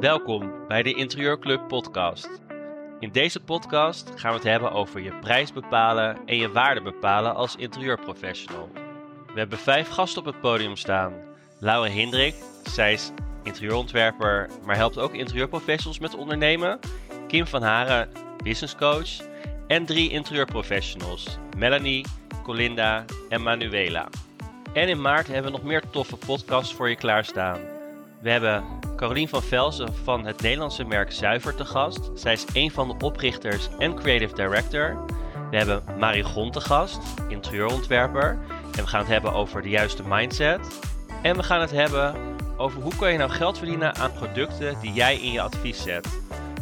Welkom bij de Interieurclub podcast. In deze podcast gaan we het hebben over je prijs bepalen en je waarde bepalen als interieurprofessional. We hebben vijf gasten op het podium staan. Laura Hindrik, zij is interieurontwerper, maar helpt ook interieurprofessionals met ondernemen. Kim van Haren, business coach. En drie interieurprofessionals, Melanie, Colinda en Manuela. En in maart hebben we nog meer toffe podcasts voor je klaarstaan. We hebben Carolien van Velzen van het Nederlandse merk Zuiver te gast. Zij is een van de oprichters en creative director. We hebben Marie Gont te gast, interieurontwerper. En we gaan het hebben over de juiste mindset. En we gaan het hebben over hoe kan je nou geld verdienen aan producten die jij in je advies zet.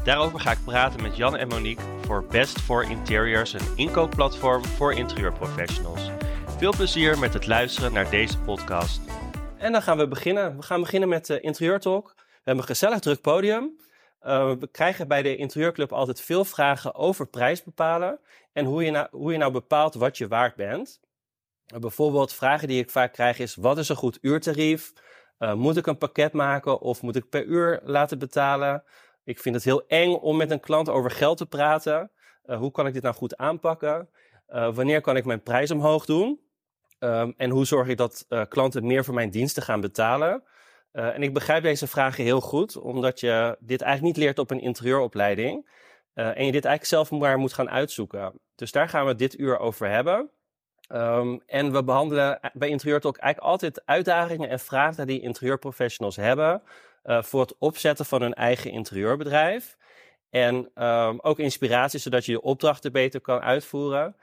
Daarover ga ik praten met Jan en Monique voor Best for Interiors, een inkoopplatform voor interieurprofessionals. Veel plezier met het luisteren naar deze podcast. En dan gaan we beginnen. We gaan beginnen met de Interieur Talk. We hebben een gezellig druk podium. Uh, we krijgen bij de Interieurclub altijd veel vragen over prijs bepalen en hoe je nou, hoe je nou bepaalt wat je waard bent. Bijvoorbeeld vragen die ik vaak krijg is, wat is een goed uurtarief? Uh, moet ik een pakket maken of moet ik per uur laten betalen? Ik vind het heel eng om met een klant over geld te praten. hoe kan ik dit nou goed aanpakken? wanneer kan ik mijn prijs omhoog doen? Um, en hoe zorg ik dat uh, klanten meer voor mijn diensten gaan betalen? Uh, en ik begrijp deze vragen heel goed, omdat je dit eigenlijk niet leert op een interieuropleiding. Uh, en je dit eigenlijk zelf maar moet gaan uitzoeken. Dus daar gaan we dit uur over hebben. Um, en we behandelen bij Interieur Talk eigenlijk altijd uitdagingen en vragen die interieurprofessionals hebben voor het opzetten van hun eigen interieurbedrijf. En um, ook inspiratie, zodat je je opdrachten beter kan uitvoeren.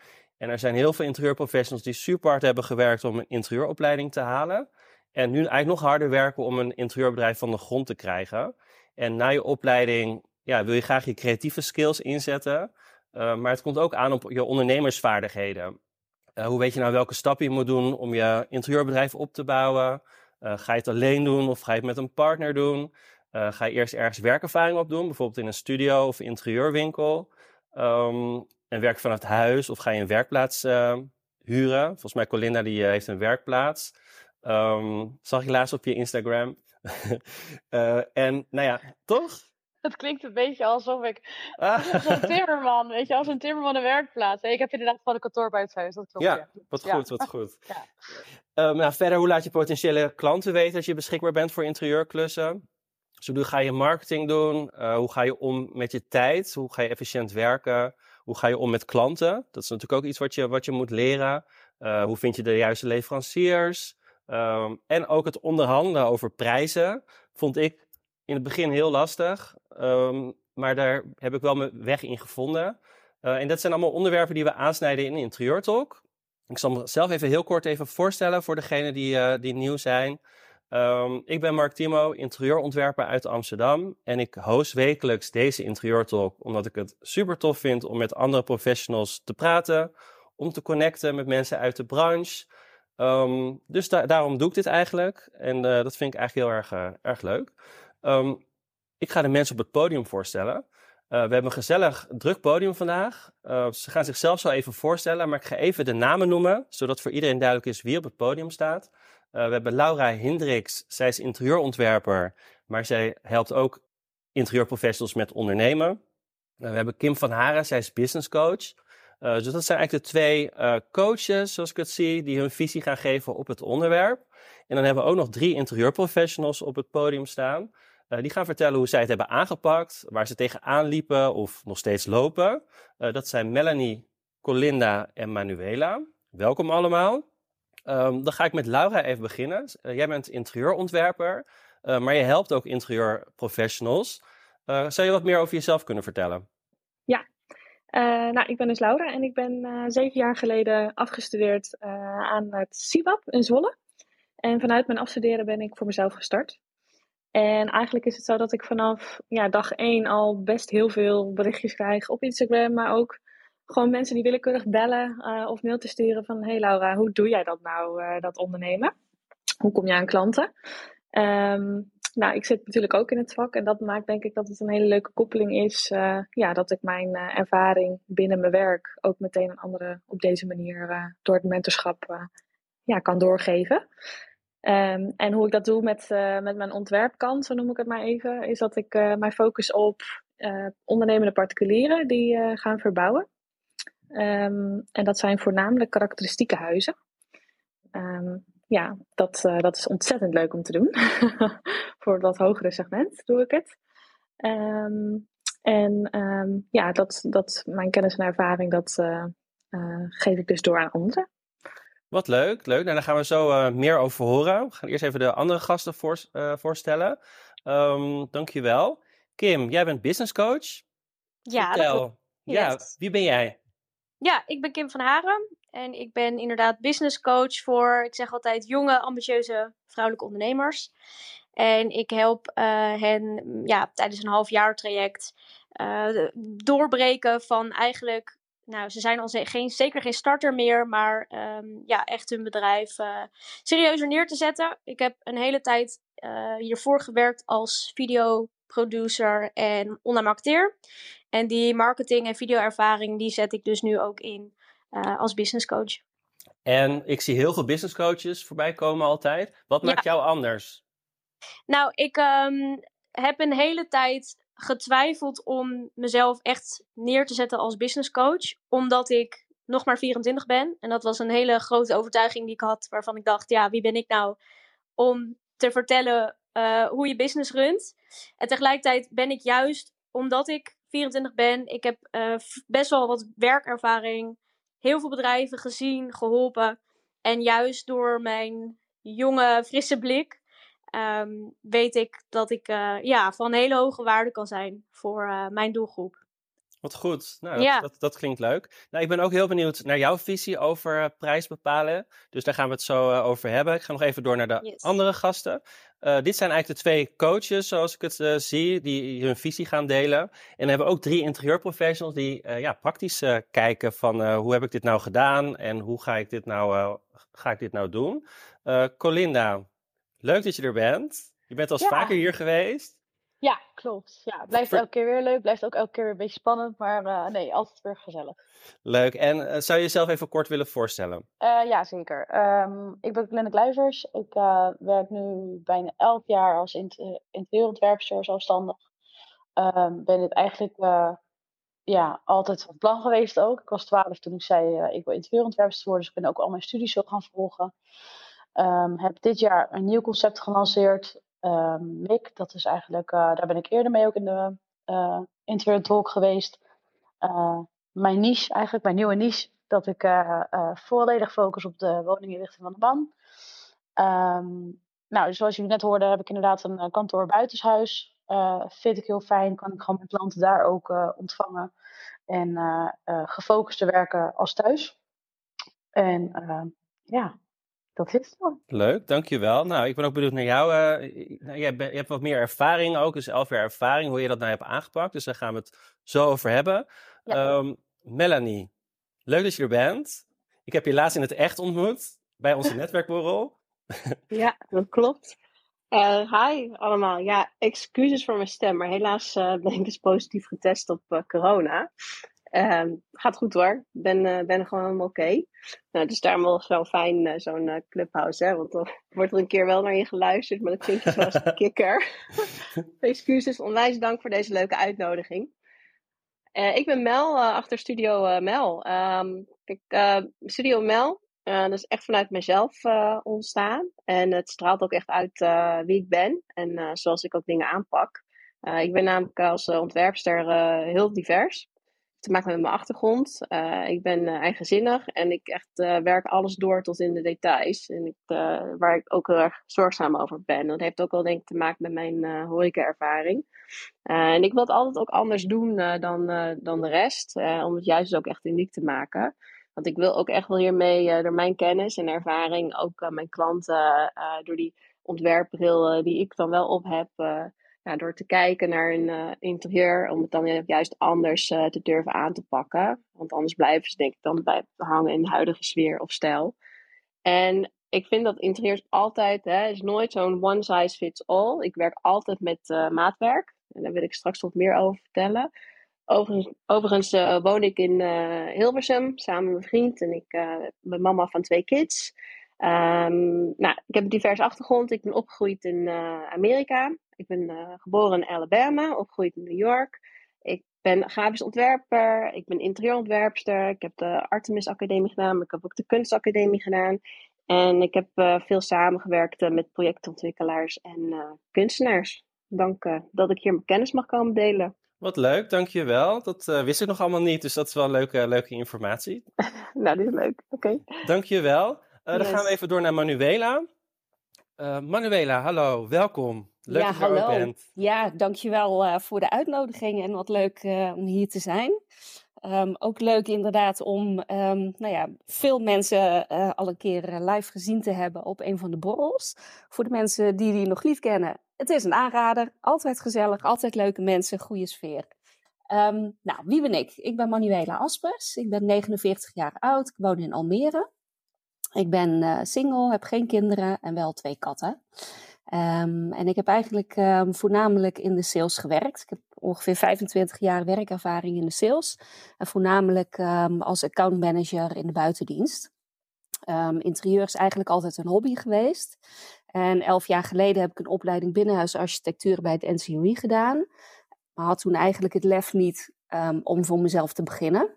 En er zijn heel veel interieurprofessionals die super hard hebben gewerkt om een interieuropleiding te halen. En nu eigenlijk nog harder werken om een interieurbedrijf van de grond te krijgen. En na je opleiding ja, wil je graag je creatieve skills inzetten. Uh, maar het komt ook aan op je ondernemersvaardigheden. Uh, hoe weet je nou welke stappen je moet doen om je interieurbedrijf op te bouwen? Uh, ga je het alleen doen of ga je het met een partner doen? ga je eerst ergens werkervaring opdoen, bijvoorbeeld in een studio of interieurwinkel? Um, en werk vanaf het huis of ga je een werkplaats uh, huren? Volgens mij Colinda die uh, heeft een werkplaats. Um, zag ik laatst op je Instagram. uh, en nou ja, toch? Het klinkt een beetje alsof ik ah. als een timmerman, weet je, als een timmerman een werkplaats. Ik heb inderdaad gewoon een kantoor bij het huis, dat klopt. Ja, wat goed, wat goed. Ja. Um, nou, verder, hoe laat je potentiële klanten weten dat je beschikbaar bent voor interieurklussen? Dus hoe ga je marketing doen? Uh, hoe ga je om met je tijd? Hoe ga je efficiënt werken? Hoe ga je om met klanten? Dat is natuurlijk ook iets wat je, wat je moet leren. Uh, hoe vind je de juiste leveranciers? Um, en ook het onderhandelen over prijzen vond ik in het begin heel lastig. Um, maar daar heb ik wel mijn weg in gevonden. Uh, en dat zijn allemaal onderwerpen die we aansnijden in Interieur Talk. Ik zal mezelf even heel kort even voorstellen voor degenen die, uh, die nieuw zijn. Um, ik ben Mark Timo, interieurontwerper uit Amsterdam. En ik host wekelijks deze interieurtalk omdat ik het super tof vind om met andere professionals te praten. Om te connecten met mensen uit de branche. Um, dus da daarom doe ik dit eigenlijk. En uh, dat vind ik eigenlijk heel erg, uh, erg leuk. Um, ik ga de mensen op het podium voorstellen. Uh, we hebben een gezellig druk podium vandaag. Ze gaan zichzelf zo even voorstellen, maar ik ga even de namen noemen, zodat voor iedereen duidelijk is wie op het podium staat. Uh, we hebben Laura Hendricks, zij is interieurontwerper, maar zij helpt ook interieurprofessionals met ondernemen. Uh, we hebben Kim van Haren, zij is business coach. Uh, dus dat zijn eigenlijk de twee coaches, zoals ik het zie, die hun visie gaan geven op het onderwerp. En dan hebben we ook nog drie interieurprofessionals op het podium staan. die gaan vertellen hoe zij het hebben aangepakt, waar ze tegenaan liepen of nog steeds lopen. dat zijn Melanie, Colinda en Manuela. Welkom allemaal. Um, dan ga ik met Laura even beginnen. Uh, jij bent interieurontwerper, uh, maar je helpt ook interieurprofessionals. Uh, zou je wat meer over jezelf kunnen vertellen? Ja, nou, ik ben dus Laura en ik ben zeven jaar geleden afgestudeerd aan het CIBAP in Zwolle. En vanuit mijn afstuderen ben ik voor mezelf gestart. En eigenlijk is het zo dat ik vanaf ja, dag één al best heel veel berichtjes krijg op Instagram, maar ook gewoon mensen die willekeurig bellen uh, of mail te sturen van... Hey Laura, hoe doe jij dat nou, uh, dat ondernemen? Hoe kom je aan klanten? Um, nou, ik zit natuurlijk ook in het vak en dat maakt denk ik dat het een hele leuke koppeling is. Uh, ja, dat ik mijn ervaring binnen mijn werk ook meteen aan anderen op deze manier door het mentorschap ja, kan doorgeven. Ehm, en hoe ik dat doe met, met mijn ontwerpkant, zo noem ik het maar even, is dat ik mijn focus op ondernemende particulieren die gaan verbouwen. Ehm, en dat zijn voornamelijk karakteristieke huizen. Um, ja, dat, uh, dat is ontzettend leuk om te doen. Voor dat hogere segment doe ik het. Um, en um, ja, dat, dat, mijn kennis en ervaring, dat uh, uh, geef ik dus door aan anderen. Wat leuk, leuk. Nou, daar gaan we zo meer over horen. We gaan eerst even de andere gasten voor, voorstellen. Um, dankjewel. Kim, jij bent business coach. Ja, Vertel. Ja, wie ben jij? Ja, ik ben Kim van Haren. En ik ben inderdaad business coach voor, ik zeg altijd, jonge, ambitieuze vrouwelijke ondernemers. En ik help uh, hen ja, tijdens een half jaar traject uh, doorbreken van eigenlijk, nou, ze zijn al geen, zeker geen starter meer, maar um, ja, echt hun bedrijf uh, serieuzer neer te zetten. Ik heb een hele tijd hiervoor gewerkt als videoproducer en online. En die marketing- en videoervaring, die zet ik dus nu ook in uh, als business coach. En ik zie heel veel business coaches voorbij komen altijd. Wat maakt jou anders? Nou, ik um, heb een hele tijd getwijfeld om mezelf echt neer te zetten als business coach. Omdat ik nog maar 24 ben. En dat was een hele grote overtuiging die ik had. Waarvan ik dacht, ja, wie ben ik nou om te vertellen uh, hoe je business runt. En tegelijkertijd ben ik juist, omdat ik 24 ben, ik heb uh, best wel wat werkervaring heel veel bedrijven gezien, geholpen. En juist door mijn jonge, frisse blik ehm, weet ik dat ik uh, ja, van hele hoge waarde kan zijn voor uh, mijn doelgroep. Wat goed. Nou, dat, dat, dat, klinkt leuk. Nou, ik ben ook heel benieuwd naar jouw visie over uh, prijs bepalen. Dus daar gaan we het zo uh, over hebben. Ik ga nog even door naar de yes. andere gasten. Uh, dit zijn eigenlijk de twee coaches, zoals ik het zie, die hun visie gaan delen. En we hebben ook drie interieurprofessionals die ja, praktisch kijken van hoe heb ik dit nou gedaan en hoe ga ik dit nou, ga ik dit nou doen. Colinda, leuk dat je er bent. Je bent al ja. vaker hier geweest. Ja, klopt. Ja, het blijft elke keer weer leuk. Blijft ook elke keer weer een beetje spannend. Maar uh, nee, altijd weer gezellig. Leuk. En uh, zou je jezelf even kort willen voorstellen? Uh, ja, zeker. Um, ik ben Glenn Kluivers. Ik werk nu bijna elf jaar als interieurontwerpster zelfstandig. Um, ben dit eigenlijk ja, altijd van plan geweest ook. Ik was twaalf toen ik zei ik wil interieurontwerpster worden. Dus ik ben ook al mijn studies zo gaan volgen. Um, heb dit jaar een nieuw concept gelanceerd uh, MIC. Dat is eigenlijk, uh, daar ben ik eerder mee ook in de uh, Talk geweest. Uh, mijn niche, eigenlijk mijn nieuwe niche, dat ik volledig focus op de woninginrichting van de man. Um, nou, dus zoals jullie net hoorden, heb ik inderdaad een kantoor buitenshuis. vind ik heel fijn, kan ik gewoon mijn klanten daar ook ontvangen. En gefocust te werken als thuis. En ja, dat is het dan. Leuk, dankjewel. Nou, ik ben ook benieuwd naar jou. Uh, nou, jij je hebt wat meer ervaring ook, dus elf jaar ervaring, hoe je dat nou hebt aangepakt. Dus daar gaan we het zo over hebben. Ja. Um, Melanie, leuk dat je er bent. Ik heb je laatst in het echt ontmoet, bij onze netwerkborrel. ja, dat klopt. Uh, hi allemaal. Ja, excuses voor mijn stem, maar helaas uh, ben ik dus positief getest op corona. Um, gaat goed hoor. Ben, uh, ben gewoon helemaal oké. Okay. Nou, dus daarom wel wel fijn uh, zo'n uh, clubhouse, hè? Want dan wordt er een keer wel naar je geluisterd, maar dat klinkt je zoals een kikker. Excuses, onwijs dank voor deze leuke uitnodiging. ik ben Mel, achter Studio Mel. Um, ik, Studio Mel, dat is echt vanuit mezelf ontstaan. En het straalt ook echt uit wie ik ben en zoals ik ook dingen aanpak. ik ben namelijk als ontwerpster heel divers te maken met mijn achtergrond. Uh, ik ben uh, eigenzinnig en ik echt uh, werk alles door tot in de details. En ik, waar ik ook heel erg zorgzaam over ben. Dat heeft ook wel denk ik te maken met mijn uh, horeca-ervaring. en ik wil het altijd ook anders doen dan, dan de rest. om het juist ook echt uniek te maken. Want ik wil ook echt wel hiermee, door mijn kennis en ervaring, ook mijn klanten, door die ontwerpbril die ik dan wel op heb door te kijken naar een uh, interieur, om het dan juist anders uh, te durven aan te pakken. Want anders blijven ze denk ik dan bij hangen in de huidige sfeer of stijl. En ik vind dat interieurs altijd, hè, is nooit zo'n one size fits all. Ik werk altijd met uh, maatwerk. En daar wil ik straks wat meer over vertellen. Overigens, overigens woon ik in Hilversum samen met mijn vriend en ik ben mama van twee kids. Ehm, nou, ik heb een diverse achtergrond. Ik ben opgegroeid in Amerika. Ik ben geboren in Alabama, opgegroeid in New York. Ik ben grafisch ontwerper, ik ben interieurontwerpster. Ik heb de Artemis Academie gedaan, maar ik heb ook de Kunstacademie gedaan. En ik heb veel samengewerkt met projectontwikkelaars en kunstenaars. Dank dat ik hier mijn kennis mag komen delen. Wat leuk, dankjewel. Dat uh, wist ik nog allemaal niet, dus dat is wel leuke, leuke informatie. nou, dit is leuk. Oké. Okay. Dankjewel. Uh, Dan gaan we even door naar Manuela. Uh, Manuela, hallo, welkom. Leuk ja, dat je hallo. er bent. Ja, dankjewel voor de uitnodiging en wat leuk om hier te zijn. Um, ook leuk inderdaad om um, nou ja, veel mensen uh, al een keer live gezien te hebben op een van de borrels. Voor de mensen die die nog niet kennen, het is een aanrader. Altijd gezellig, altijd leuke mensen, goede sfeer. Um, nou, wie ben ik? Ik ben Manuela Aspers. Ik ben 49 jaar oud. Ik woon in Almere. Ik ben uh, single, heb geen kinderen en wel twee katten. Um, en ik heb eigenlijk um, voornamelijk in de sales gewerkt. Ik heb ongeveer 25 jaar werkervaring in de sales. En voornamelijk um, als accountmanager in de buitendienst. interieur is eigenlijk altijd een hobby geweest. En elf jaar geleden heb ik een opleiding binnenhuisarchitectuur bij het NCOI gedaan. Maar had toen eigenlijk het lef niet om voor mezelf te beginnen.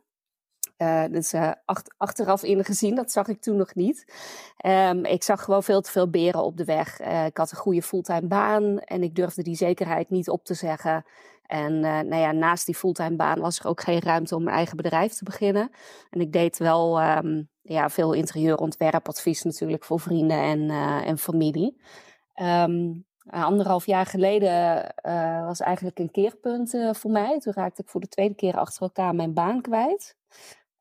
Uh, dus uh, ach achteraf ingezien, dat zag ik toen nog niet. Um, ik zag gewoon veel te veel beren op de weg. Uh, ik had een goede fulltime baan en ik durfde die zekerheid niet op te zeggen. En nou ja, naast die fulltime baan was er ook geen ruimte om mijn eigen bedrijf te beginnen. En ik deed wel um, ja, veel interieurontwerpadvies natuurlijk voor vrienden en, en familie. Um, anderhalf jaar geleden was eigenlijk een keerpunt voor mij. Toen raakte ik voor de tweede keer achter elkaar mijn baan kwijt.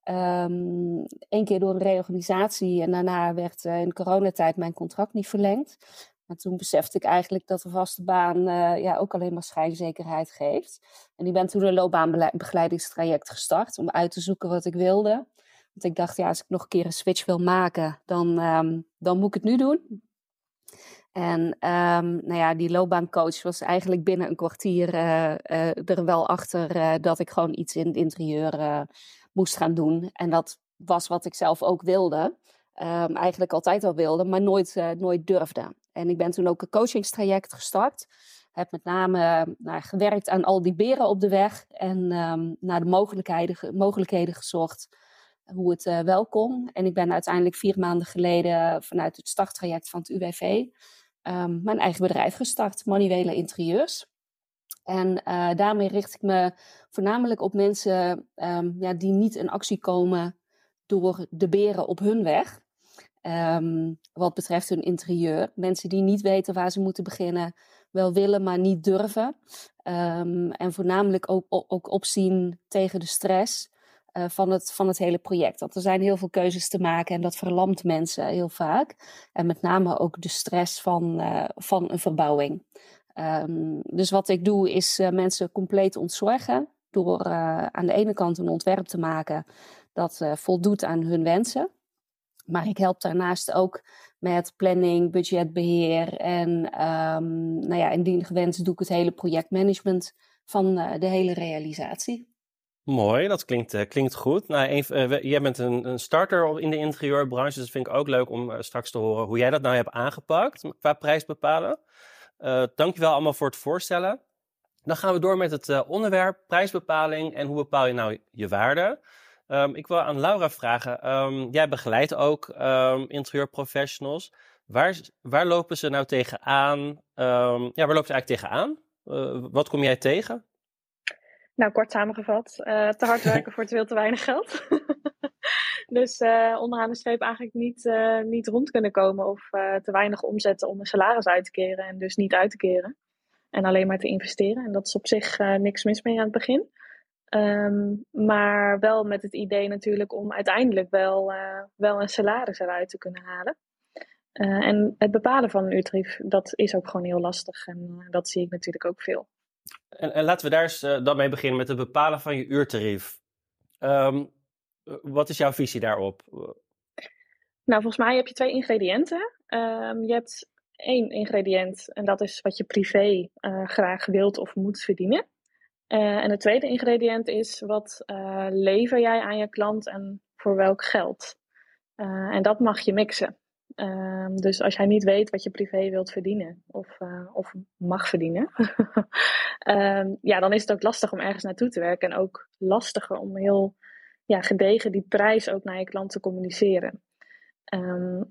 Eén keer door een reorganisatie en daarna werd uh, in coronatijd mijn contract niet verlengd. Maar toen besefte ik eigenlijk dat een vaste baan uh, ja, ook alleen maar schijnzekerheid geeft. En ik ben toen een loopbaanbegeleidingstraject gestart om uit te zoeken wat ik wilde. Want ik dacht, ja, als ik nog een keer een switch wil maken, dan, um, dan moet ik het nu doen. En um, nou ja, die loopbaancoach was eigenlijk binnen een kwartier uh, er wel achter dat ik gewoon iets in het interieur moest gaan doen. En dat was wat ik zelf ook wilde. Um, eigenlijk altijd al wilde, maar nooit, uh, nooit durfde. En ik ben toen ook een coachingstraject gestart. Heb met name nou, gewerkt aan al die beren op de weg. En um, naar de mogelijkheden, mogelijkheden gezocht hoe het uh, wel kon. En ik ben uiteindelijk vier maanden geleden vanuit het starttraject van het UWV... Um, mijn eigen bedrijf gestart, Manuele Interieurs. En uh, daarmee richt ik me voornamelijk op mensen um, ja, die niet in actie komen door de beren op hun weg. Um, wat betreft hun interieur. Mensen die niet weten waar ze moeten beginnen, wel willen, maar niet durven. Um, en voornamelijk ook, ook opzien tegen de stress uh, van, het, van het hele project. Want er zijn heel veel keuzes te maken en dat verlamt mensen heel vaak. En met name ook de stress van, uh, van een verbouwing. Um, dus wat ik doe is uh, mensen compleet ontzorgen door uh, aan de ene kant een ontwerp te maken dat uh, voldoet aan hun wensen. Maar ik help daarnaast ook met planning, budgetbeheer en um, nou ja, indien gewenst doe ik het hele projectmanagement van de hele realisatie. Mooi, dat klinkt, klinkt goed. Nou, jij bent een, een, starter in de interieurbranche, dus dat vind ik ook leuk om straks te horen hoe jij dat nou hebt aangepakt qua prijs bepalen. Uh, dankjewel allemaal voor het voorstellen. Dan gaan we door met het uh, onderwerp prijsbepaling en hoe bepaal je nou je waarde. Um, ik wil aan Laura vragen, um, jij begeleidt ook um, interieurprofessionals. Waar, waar lopen ze nou tegenaan? ja, waar lopen ze eigenlijk tegenaan? Uh, wat kom jij tegen? Nou, kort samengevat, uh, te hard werken voor te veel te weinig geld. Dus uh, onderaan de streep eigenlijk niet, uh, niet rond kunnen komen of te weinig omzetten om een salaris uit te keren en dus niet uit te keren. En alleen maar te investeren. En dat is op zich niks mis mee aan het begin. Um, maar wel met het idee natuurlijk om uiteindelijk wel, wel een salaris eruit te kunnen halen. en het bepalen van een uurtarief, dat is ook gewoon heel lastig. En dat zie ik natuurlijk ook veel. En, en, laten we daar eens dan mee beginnen met het bepalen van je uurtarief. Um, wat is jouw visie daarop? Nou, volgens mij heb je twee ingrediënten. Um, je hebt één ingrediënt en dat is wat je privé uh, graag wilt of moet verdienen. En het tweede ingrediënt is wat lever jij aan je klant en voor welk geld. en dat mag je mixen. Ehm, dus als jij niet weet wat je privé wilt verdienen of, eh, of mag verdienen, ehm, ja, dan is het ook lastig om ergens naartoe te werken. En ook lastiger om heel ja, gedegen die prijs ook naar je klant te communiceren. Ehm,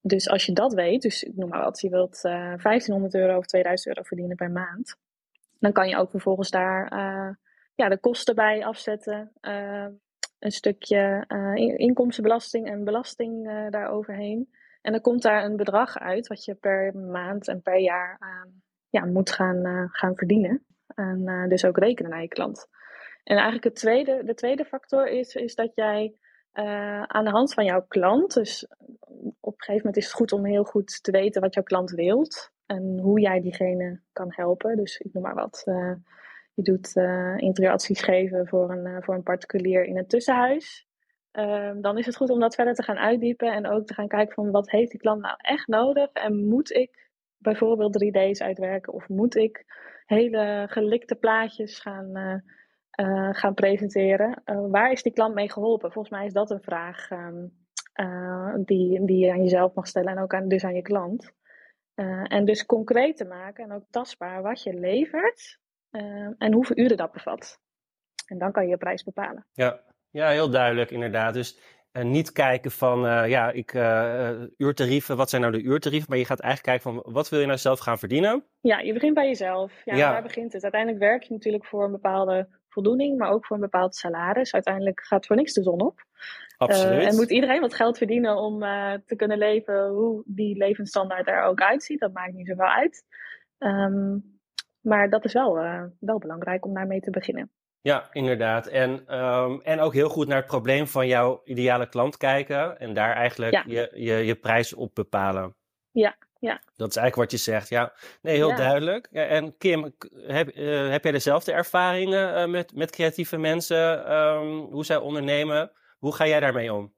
dus als je dat weet, dus ik noem maar wat, je wilt uh, eh, 1500 euro of 2000 euro verdienen per maand, dan kan je ook vervolgens daar uh, ja, de kosten bij afzetten. een stukje inkomstenbelasting en belasting daaroverheen. En dan komt daar een bedrag uit wat je per maand en per jaar ja, moet gaan, gaan verdienen. En dus ook rekenen naar je klant. En eigenlijk het tweede, de tweede factor is, is dat jij uh, aan de hand van jouw klant, dus op een gegeven moment is het goed om heel goed te weten wat jouw klant wilt en hoe jij diegene kan helpen. Dus ik noem maar wat. je doet interieuradvies geven voor een, voor een particulier in een tussenhuis. Um, dan is het goed om dat verder te gaan uitdiepen en ook te gaan kijken van wat heeft die klant nou echt nodig en moet ik bijvoorbeeld 3D's uitwerken of moet ik hele gelikte plaatjes gaan, uh, uh, gaan presenteren. Uh, waar is die klant mee geholpen? Volgens mij is dat een vraag um, die, die je aan jezelf mag stellen en ook aan, dus aan je klant. en dus concreet te maken en ook tastbaar wat je levert en hoeveel uren dat bevat. En dan kan je je prijs bepalen. Ja, ja, heel duidelijk inderdaad. Dus niet kijken van, ja, ik, uurtarieven, wat zijn nou de uurtarieven? Maar je gaat eigenlijk kijken van, wat wil je nou zelf gaan verdienen? Ja, je begint bij jezelf. Ja, ja. daar begint het. Uiteindelijk werk je natuurlijk voor een bepaalde voldoening, maar ook voor een bepaald salaris. Uiteindelijk gaat voor niks de zon op. Absoluut. en moet iedereen wat geld verdienen om te kunnen leven hoe die levensstandaard er ook uitziet. Dat maakt niet zoveel uit. Um, maar dat is wel, wel belangrijk om daarmee te beginnen. Ja, inderdaad. En, um, en ook heel goed naar het probleem van jouw ideale klant kijken en daar eigenlijk je, je, je prijs op bepalen. Ja, ja. Dat is eigenlijk wat je zegt. Ja, nee, heel duidelijk. Ja, en Kim, heb, uh, heb jij dezelfde ervaringen uh, met, met creatieve mensen, um, hoe zij ondernemen? Hoe ga jij daarmee om?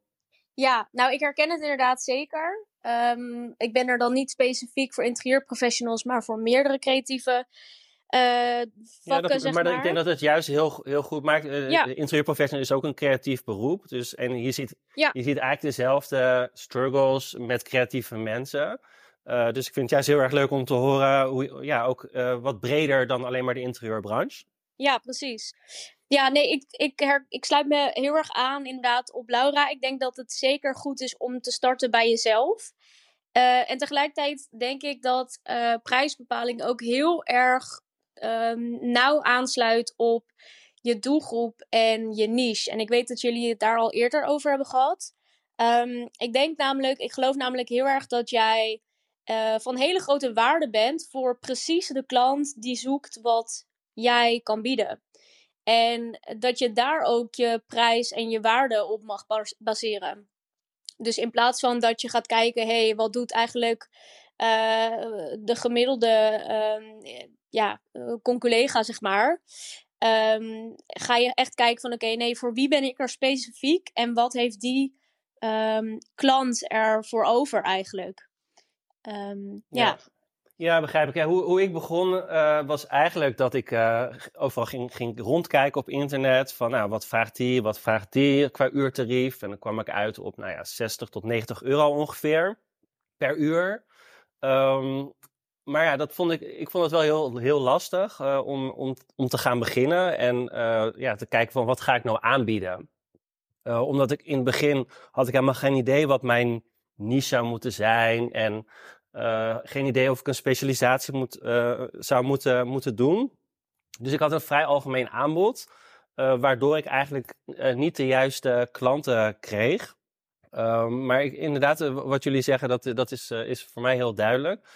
Ja, nou, ik herken het inderdaad zeker. Um, ik ben er dan niet specifiek voor interieurprofessionals, maar voor meerdere creatieve uh, vakken, ja, dat, maar, maar. ik denk dat het juist heel, heel goed maakt. Uh, ja. Interieurprofessional is ook een creatief beroep. Dus, en je ziet, ja. je ziet eigenlijk dezelfde struggles met creatieve mensen. Uh, dus ik vind het juist heel erg leuk om te horen, hoe, ja, ook wat breder dan alleen maar de interieurbranche. Ja, precies. Ja, nee, ik, ik, her, ik sluit me heel erg aan inderdaad op Laura. Ik denk dat het zeker goed is om te starten bij jezelf. Uh, en tegelijkertijd denk ik dat prijsbepaling ook heel erg um, nauw aansluit op je doelgroep en je niche. En ik weet dat jullie het daar al eerder over hebben gehad. Um, ik denk namelijk, ik geloof namelijk heel erg dat jij uh, van hele grote waarde bent voor precies de klant die zoekt wat jij kan bieden. En dat je daar ook je prijs en je waarde op mag baseren. Dus in plaats van dat je gaat kijken, hé, hey, wat doet eigenlijk uh, de gemiddelde uh, ja, conculega, zeg maar. Um, ga je echt kijken van oké, nee, voor wie ben ik er specifiek en wat heeft die klant er voor over eigenlijk? Um, ja. ja. Begrijp ik. Ja, hoe, hoe ik begon uh, was eigenlijk dat ik uh, overal ging, ging rondkijken op internet. Van nou, wat vraagt die, wat vraagt die qua uurtarief. En dan kwam ik uit op nou ja, 60 tot 90 euro ongeveer per uur. Um, maar ja, dat vond ik, ik vond het wel heel, heel lastig uh, om, om, om te gaan beginnen en ja, te kijken van wat ga ik nou aanbieden. Uh, omdat ik in het begin had ik helemaal geen idee wat mijn niche zou moeten zijn en geen idee of ik een specialisatie moet, zou moeten, moeten doen. Dus ik had een vrij algemeen aanbod, waardoor ik eigenlijk niet de juiste klanten kreeg. Um, maar inderdaad, wat jullie zeggen, dat, dat is, is voor mij heel duidelijk.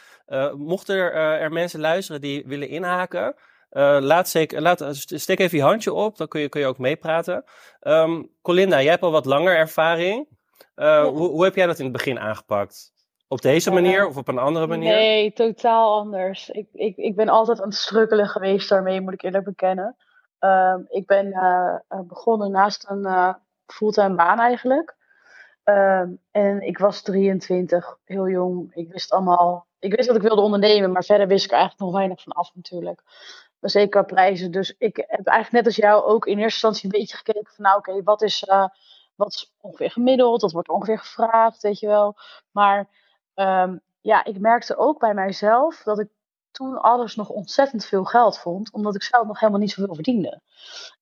Mochten er, er, mensen luisteren die willen inhaken, laat, zeker, laat steek even je handje op, dan kun je, kun je ook meepraten. Um, Colinda, jij hebt al wat langer ervaring. Ja. Hoe, hoe, heb jij dat in het begin aangepakt? Op deze manier of op een andere manier? Nee, totaal anders. Ik, ik, ik ben altijd aan het struggelen geweest daarmee, moet ik eerlijk bekennen. Um, ik ben begonnen naast een fulltime baan eigenlijk. Um, en ik was 23, heel jong. Ik wist allemaal ik wist dat ik wilde ondernemen, maar verder wist ik er eigenlijk nog weinig van af natuurlijk. Zeker prijzen. Dus ik heb eigenlijk net als jou ook in eerste instantie een beetje gekeken van nou oké, wat, is, uh, wat is ongeveer gemiddeld? Dat wordt ongeveer gevraagd, weet je wel. Maar ehm, ja, ik merkte ook bij mijzelf dat ik toen alles nog ontzettend veel geld vond, omdat ik zelf nog helemaal niet zoveel verdiende.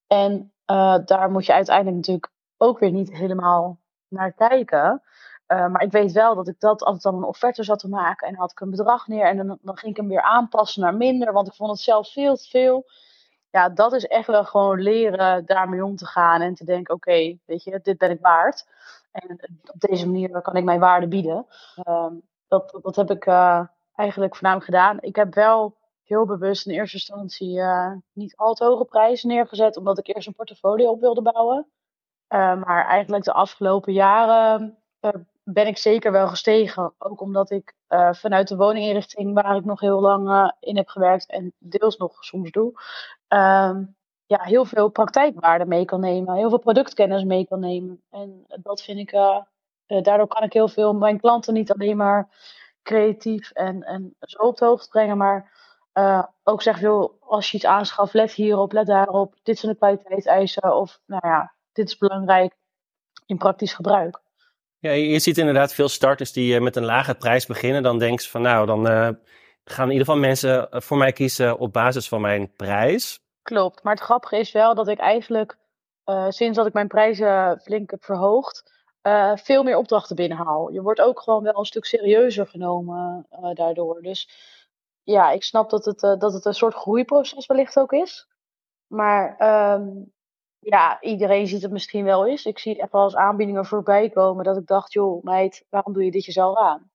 En uh, daar moet je uiteindelijk natuurlijk ook weer niet helemaal naar kijken. Uh, maar ik weet wel dat ik dat altijd dan een offerte zat te maken en had ik een bedrag neer en dan, dan ging ik hem weer aanpassen naar minder, want ik vond het zelf veel te veel. Ja, dat is echt wel gewoon leren daarmee om te gaan en te denken: oké, weet je, dit ben ik waard. En op deze manier kan ik mijn waarde bieden. Uh, dat, dat heb ik uh, eigenlijk voornamelijk gedaan. Ik heb wel heel bewust in eerste instantie uh, niet al te hoge prijzen neergezet, omdat ik eerst een portfolio op wilde bouwen. Uh, maar eigenlijk de afgelopen jaren ben ik zeker wel gestegen. Ook omdat ik vanuit de woninginrichting, waar ik nog heel lang in heb gewerkt en deels nog soms doe, ehm, ja, heel veel praktijkwaarde mee kan nemen, heel veel productkennis mee kan nemen. En dat vind ik, daardoor kan ik heel veel mijn klanten niet alleen maar creatief en, en zo op de hoogte brengen. Maar uh, ook zeg joh, als je iets aanschaft, let hierop, let daarop. Dit zijn de kwaliteitseisen. Of nou ja, dit is belangrijk in praktisch gebruik. Ja, je ziet inderdaad veel starters die met een lage prijs beginnen. Dan denken ze van nou, dan gaan in ieder geval mensen voor mij kiezen op basis van mijn prijs. Klopt, maar het grappige is wel dat ik eigenlijk uh, sinds dat ik mijn prijzen flink heb verhoogd, uh, veel meer opdrachten binnenhaal. Je wordt ook gewoon wel een stuk serieuzer genomen uh, daardoor. Dus ja, ik snap dat het, dat het een soort groeiproces wellicht ook is. Maar um, ja, iedereen ziet het misschien wel eens. Ik zie echt wel eens aanbiedingen voorbij komen dat ik dacht, joh, meid, waarom doe je dit jezelf aan?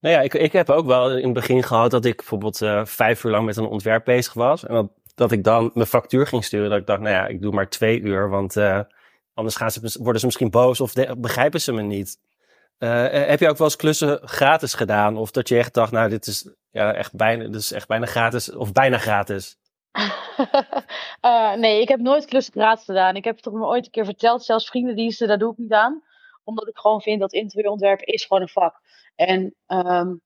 Nou ja, ik, ik heb ook wel in het begin gehad dat ik bijvoorbeeld vijf uur lang met een ontwerp bezig was. En dat, ik dan mijn factuur ging sturen. Dat ik dacht, nou ja, ik doe maar twee uur, want Anders gaan ze, worden ze misschien boos of begrijpen ze me niet. Uh, heb je ook wel eens klussen gratis gedaan? Of dat je echt dacht, nou, dit is, ja, echt, bijna, dit is echt bijna gratis of bijna gratis? nee, ik heb nooit klussen gratis gedaan. Ik heb het toch maar ooit een keer verteld. Zelfs vriendendiensten, daar doe ik niet aan. Omdat ik gewoon vind dat interieurontwerp is gewoon een vak. En um,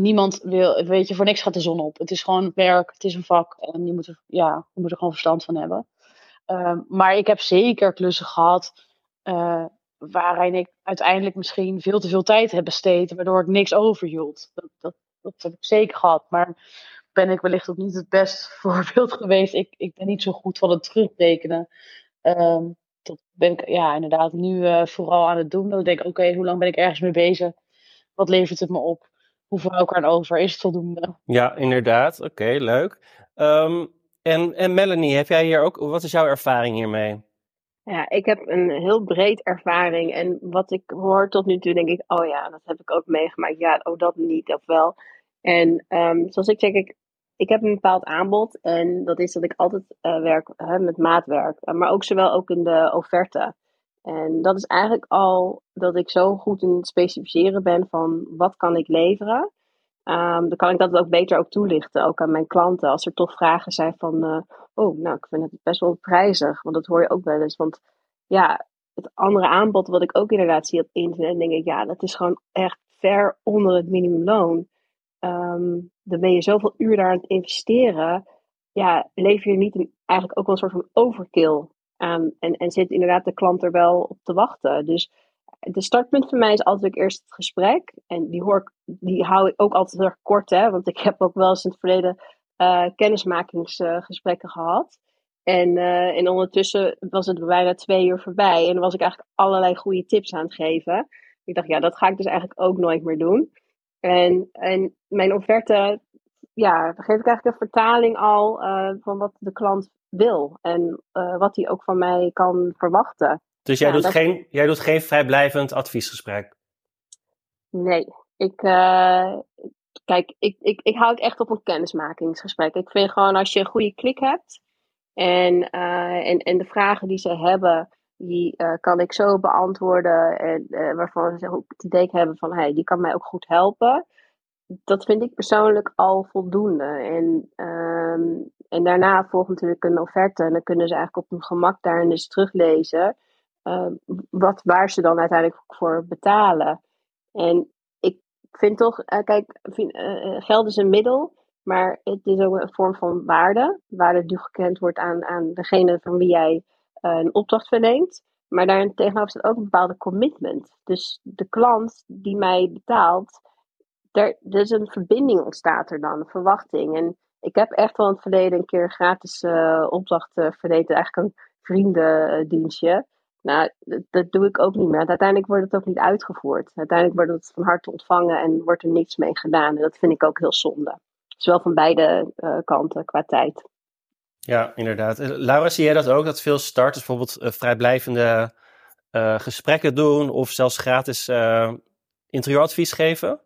niemand wil, weet je, voor niks gaat de zon op. Het is gewoon werk, het is een vak. En je moet er, ja, je moet er gewoon verstand van hebben. Uh, maar ik heb zeker klussen gehad uh, waarin ik uiteindelijk misschien veel te veel tijd heb besteed, waardoor ik niks overhield. Dat, dat, dat heb ik zeker gehad. Maar ben ik wellicht ook niet het best voorbeeld geweest. Ik, ik ben niet zo goed van het terugrekenen. Um, dat ben ik ja, inderdaad nu uh, vooral aan het doen. Dat ik denk, oké, hoe lang ben ik ergens mee bezig? Wat levert het me op? Ik aan over? Is het voldoende? Ja, inderdaad. Oké, okay, leuk. Um, en, en Melanie, heb jij hier ook, wat is jouw ervaring hiermee? Ja, ik heb een heel breed ervaring. En wat ik hoor tot nu toe, denk ik, oh ja, dat heb ik ook meegemaakt. Ja, oh dat niet, of wel. En um, zoals ik zeg, ik, ik heb een bepaald aanbod. En dat is dat ik altijd uh, werk hè, met maatwerk. Maar ook zowel ook in de offerte. En dat is eigenlijk al dat ik zo goed in het specificeren ben van wat kan ik leveren. Um, dan kan ik dat ook beter ook toelichten, ook aan mijn klanten. Als er toch vragen zijn van, uh, oh, nou, ik vind het best wel prijzig. Want dat hoor je ook wel eens. Want ja, het andere aanbod wat ik ook inderdaad zie op internet, denk ik, ja, dat is gewoon echt ver onder het minimumloon. Um, dan ben je zoveel uur daar aan het investeren. Ja, lever je niet eigenlijk ook wel een soort van overkill aan. En, en zit inderdaad de klant er wel op te wachten. Dus de startpunt voor mij is altijd eerst het gesprek. En die, hoor die hou ik ook altijd heel erg kort, hè, want ik heb ook wel eens in het verleden uh, kennismakingsgesprekken gehad. En, uh, en ondertussen was het bijna twee uur voorbij. En was ik eigenlijk allerlei goede tips aan het geven. Ik dacht, ja, dat ga ik dus eigenlijk ook nooit meer doen. En, en mijn offerte, ja, geef ik eigenlijk een vertaling al van wat de klant wil. En wat hij ook van mij kan verwachten. Dus jij, ja, doet geen, jij doet geen vrijblijvend adviesgesprek? Nee. Ik, uh, kijk, ik, ik, ik hou het echt op een kennismakingsgesprek. Ik vind gewoon als je een goede klik hebt en, uh, en, en de vragen die ze hebben, die uh, kan ik zo beantwoorden. En waarvan ze ook het idee hebben van, hey, die kan mij ook goed helpen. Dat vind ik persoonlijk al voldoende. En, um, en daarna volgt natuurlijk een offerte. En dan kunnen ze eigenlijk op hun gemak daarin eens teruglezen. Uh, wat, waar ze dan uiteindelijk voor betalen. En ik vind toch, uh, kijk, vind, uh, geld is een middel, maar het is ook een vorm van waarde. Waarde die gekend wordt aan, aan degene van wie jij een opdracht verleent. Maar daarin tegenover staat ook een bepaalde commitment. Dus de klant die mij betaalt, er, dus een verbinding ontstaat er dan, een verwachting. En ik heb echt wel in het verleden een keer gratis uh, opdracht uh, verleden, eigenlijk een vriendendienstje. Nou, dat, doe ik ook niet meer. Uiteindelijk wordt het ook niet uitgevoerd. Uiteindelijk wordt het van harte ontvangen en wordt er niks mee gedaan. En dat vind ik ook heel zonde. Zowel van beide uh, kanten qua tijd. Ja, inderdaad. Laura, zie jij dat ook? Dat veel starters bijvoorbeeld vrijblijvende gesprekken doen of zelfs gratis interieuradvies geven?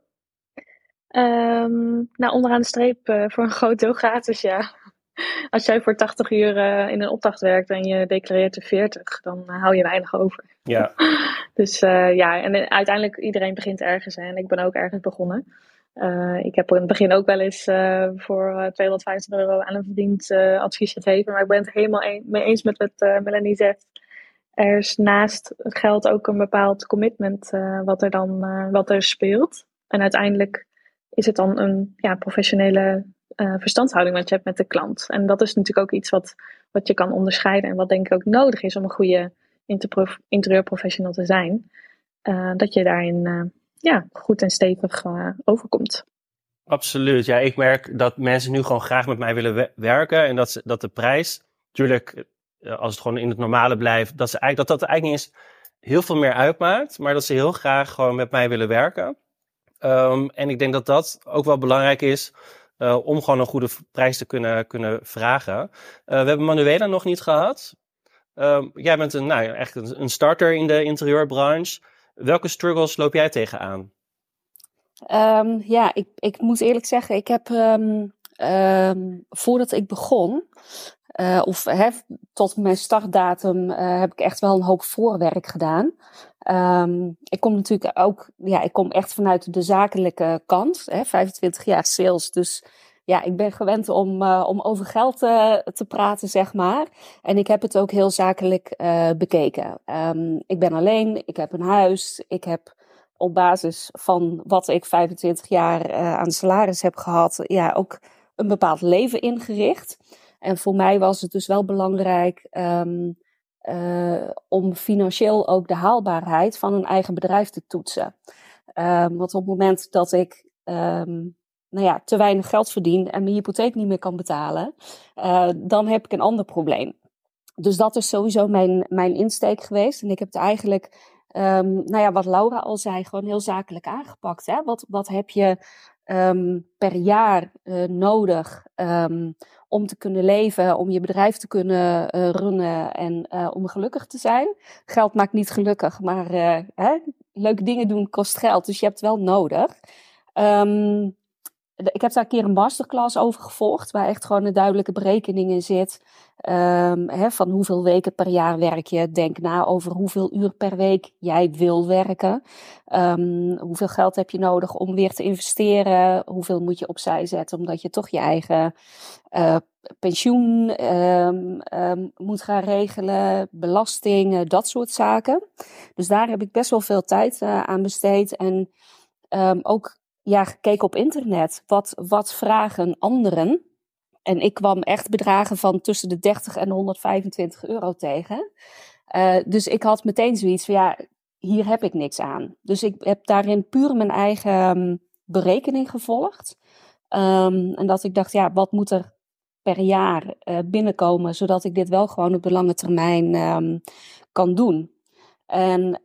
Um, nou, onderaan de streep uh, voor een groot deel gratis, ja. Als jij voor 80 uur uh, in een opdracht werkt en je declareert er 40, dan uh, hou je weinig over. Ja. dus ja, en uiteindelijk iedereen begint ergens en ik ben ook ergens begonnen. ik heb in het begin ook wel eens voor 250 euro aan een verdiend advies gegeven, maar ik ben het helemaal een, mee eens met wat Melanie zegt. Er is naast het geld ook een bepaald commitment wat er dan wat er speelt. En uiteindelijk is het dan een ja, professionele uh, verstandshouding wat je hebt met de klant. En dat is natuurlijk ook iets wat, wat je kan onderscheiden en wat denk ik ook nodig is om een goede interieurprofessional te zijn. Uh, dat je daarin uh, ja, goed en stevig overkomt. Absoluut. Ja, ik merk dat mensen nu gewoon graag met mij willen werken. En dat, ze, dat de prijs, natuurlijk, als het gewoon in het normale blijft, dat, ze eigenlijk, dat dat eigenlijk niet eens heel veel meer uitmaakt. Maar dat ze heel graag gewoon met mij willen werken. Um, en ik denk dat dat ook wel belangrijk is uh, om gewoon een goede prijs te kunnen, kunnen vragen. Uh, we hebben Manuela nog niet gehad. Um, jij bent een, nou, echt een, een starter in de interieurbranche. Welke struggles loop jij tegenaan? Um, ja, ik, ik moet eerlijk zeggen, ik heb voordat ik begon, uh, of hè, tot mijn startdatum uh, heb ik echt wel een hoop voorwerk gedaan. Um, ik kom natuurlijk ook, ja, ik kom echt vanuit de zakelijke kant, hè, 25 jaar sales. Dus ja, ik ben gewend om, uh, om over geld te praten, zeg maar. En ik heb het ook heel zakelijk bekeken. Um, ik ben alleen, ik heb een huis, ik heb op basis van wat ik 25 jaar aan salaris heb gehad, ja, ook een bepaald leven ingericht. En voor mij was het dus wel belangrijk um, uh, om financieel ook de haalbaarheid van een eigen bedrijf te toetsen. Um, want op het moment dat ik um, nou ja, te weinig geld verdien en mijn hypotheek niet meer kan betalen, uh, dan heb ik een ander probleem. Dus dat is sowieso mijn, mijn insteek geweest. En ik heb het eigenlijk, um, nou ja, wat Laura al zei, gewoon heel zakelijk aangepakt. Hè? Wat, wat heb je um, per jaar uh, nodig um, om te kunnen leven, om je bedrijf te kunnen uh, runnen en uh, om gelukkig te zijn. Geld maakt niet gelukkig, maar hè, leuke dingen doen kost geld, dus je hebt wel nodig. Ik heb daar een keer een masterclass over gevolgd, waar echt gewoon een duidelijke berekening in zit. Um, hè, van hoeveel weken per jaar werk je. Denk na over hoeveel uur per week jij wil werken. Um, hoeveel geld heb je nodig om weer te investeren? Hoeveel moet je opzij zetten omdat je toch je eigen uh, pensioen um, moet gaan regelen, belastingen, dat soort zaken. Dus daar heb ik best wel veel tijd uh, aan besteed. En ook ja, gekeken op internet. Wat, wat vragen anderen? En ik kwam echt bedragen van tussen de 30 en 125 euro tegen. Uh, dus ik had meteen zoiets van ja, hier heb ik niks aan. Dus ik heb daarin puur mijn eigen um, berekening gevolgd. Um, en dat ik dacht, ja, wat moet er per jaar uh, binnenkomen, zodat ik dit wel gewoon op de lange termijn um, kan doen. En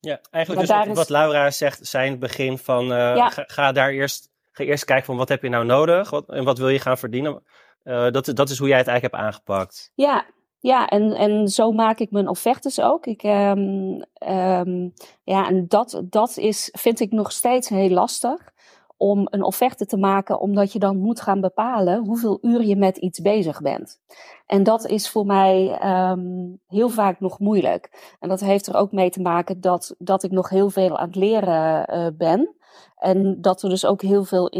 ja, eigenlijk dus wat, wat, Laura zegt, zijn het begin van uh, ga, daar eerst, ga eerst kijken van wat heb je nou nodig wat, en wat wil je gaan verdienen. Uh, dat, dat is hoe jij het eigenlijk hebt aangepakt. Ja, ja en, en zo maak ik mijn offertes ook. Ik, um, um, ja, en dat, dat is, vind ik nog steeds heel lastig om een offerte te maken, omdat je dan moet gaan bepalen hoeveel uur je met iets bezig bent. En dat is voor mij um, heel vaak nog moeilijk. En dat heeft er ook mee te maken dat, dat ik nog heel veel aan het leren uh, ben. En dat er dus ook heel veel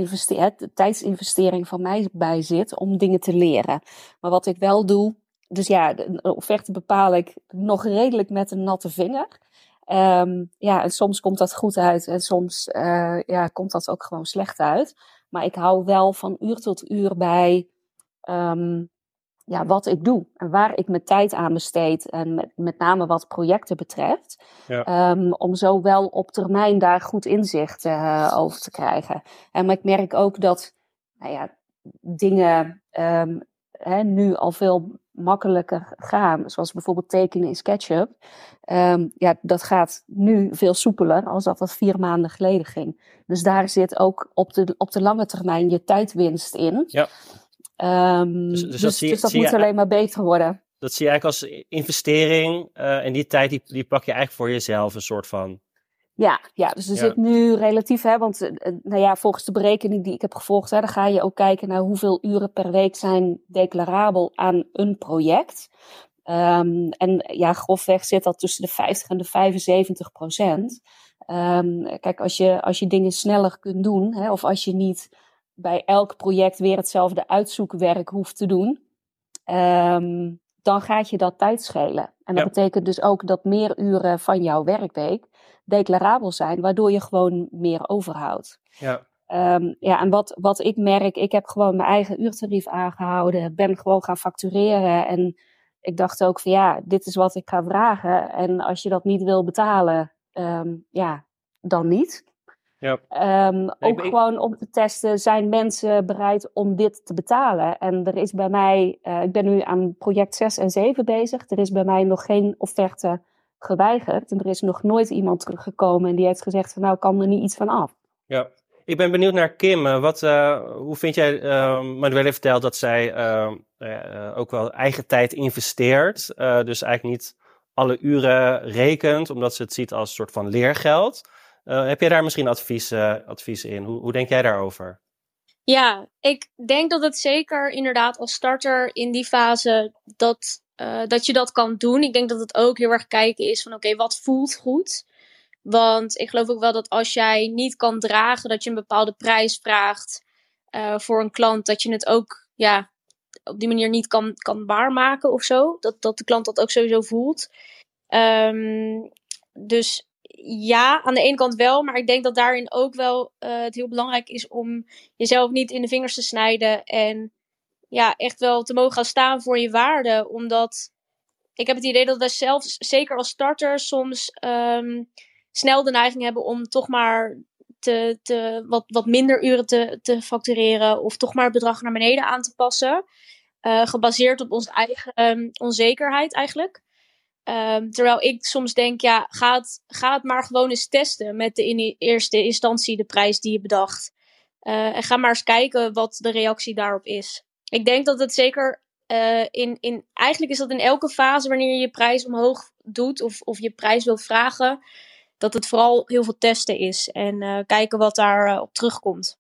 tijdsinvestering van mij bij zit om dingen te leren. Maar wat ik wel doe, dus ja, de offerte bepaal ik nog redelijk met een natte vinger. Um, ja, en soms komt dat goed uit en soms uh, ja, komt dat ook gewoon slecht uit. Maar ik hou wel van uur tot uur bij um, ja, wat ik doe en waar ik mijn tijd aan besteed. En met, met name wat projecten betreft. Ja. Ehm, om zo wel op termijn daar goed inzicht uh, over te krijgen. En maar ik merk ook dat nou ja, dingen hè, nu al veel makkelijker gaan. Zoals bijvoorbeeld tekenen in SketchUp. Um, ja, dat gaat nu veel soepeler als dat dat vier maanden geleden ging. Dus daar zit ook op de, op de lange termijn je tijdwinst in. Ja. Um, dus, dus, dus, dat, zie, dus dat moet je, alleen maar beter worden. Dat zie je eigenlijk als investering. Uh, en die tijd die, die pak je eigenlijk voor jezelf een soort van. Ja, ja dus er ja. zit nu relatief, hè, want uh, nou ja, volgens de berekening die ik heb gevolgd, hè, dan ga je ook kijken naar hoeveel uren per week zijn declarabel aan een project. Um, en ja, grofweg zit dat tussen de 50 en de 75 procent. Um, kijk, als je, als je dingen sneller kunt doen, hè, of als je niet bij elk project weer hetzelfde uitzoekwerk hoeft te doen, um, dan gaat je dat tijd schelen. En dat ja. betekent dus ook dat meer uren van jouw werkweek declarabel zijn, waardoor je gewoon meer overhoudt. Ja. Um, ja, en wat, wat ik merk, ik heb gewoon mijn eigen uurtarief aangehouden, ben gewoon gaan factureren. En ik dacht ook van ja, dit is wat ik ga vragen. En als je dat niet wil betalen, um, ja, dan niet. Ja. Um, ook ik, gewoon om te testen, zijn mensen bereid om dit te betalen? En er is bij mij, uh, ik ben nu aan project 6 en 7 bezig. Er is bij mij nog geen offerte geweigerd. En er is nog nooit iemand teruggekomen en die heeft gezegd van nou, kan er niet iets van af. Ja, ik ben benieuwd naar Kim. Wat, uh, hoe vind jij, uh, Manuel heeft verteld dat zij uh, ook wel eigen tijd investeert. dus eigenlijk niet alle uren rekent, omdat ze het ziet als een soort van leergeld. Uh, heb jij daar misschien advies, uh, advies in? Hoe, hoe denk jij daarover? Ja, ik denk dat het zeker inderdaad als starter in die fase dat, uh, dat je dat kan doen. Ik denk dat het ook heel erg kijken is van oké, wat voelt goed? Want ik geloof ook wel dat als jij niet kan dragen dat je een bepaalde prijs vraagt voor een klant, dat je het ook ja, op die manier niet kan, kan waarmaken of zo. Dat, dat de klant dat ook sowieso voelt. Um, dus ja, aan de ene kant wel, maar ik denk dat daarin ook wel uh, het heel belangrijk is om jezelf niet in de vingers te snijden en ja, echt wel te mogen gaan staan voor je waarde. Omdat ik heb het idee dat wij zelf, zeker als starter, soms um, snel de neiging hebben om toch maar te, te, wat, wat minder uren te, te factureren of toch maar het bedrag naar beneden aan te passen. Uh, gebaseerd op onze eigen um, onzekerheid eigenlijk. Um, terwijl ik soms denk, ja, ga het, ga het maar gewoon eens testen met de in eerste instantie de prijs die je bedacht. Uh, en ga maar eens kijken wat de reactie daarop is. Ik denk dat het zeker uh, in, in, eigenlijk is dat in elke fase wanneer je je prijs omhoog doet of, of je prijs wil vragen, dat het vooral heel veel testen is en uh, kijken wat daarop op terugkomt.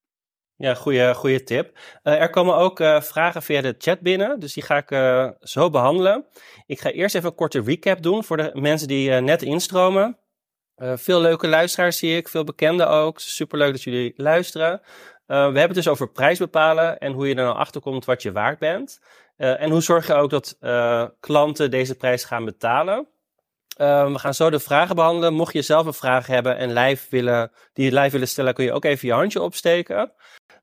Ja, goede, goede tip. Er komen ook vragen via de chat binnen, dus die ga ik zo behandelen. Ik ga eerst even een korte recap doen voor de mensen die net instromen. veel leuke luisteraars zie ik, veel bekenden ook. Superleuk dat jullie luisteren. We hebben het dus over prijs bepalen en hoe je er nou achter komt wat je waard bent. en hoe zorg je ook dat klanten deze prijs gaan betalen. we gaan zo de vragen behandelen. Mocht je zelf een vraag hebben en live willen, die live willen stellen, kun je ook even je handje opsteken.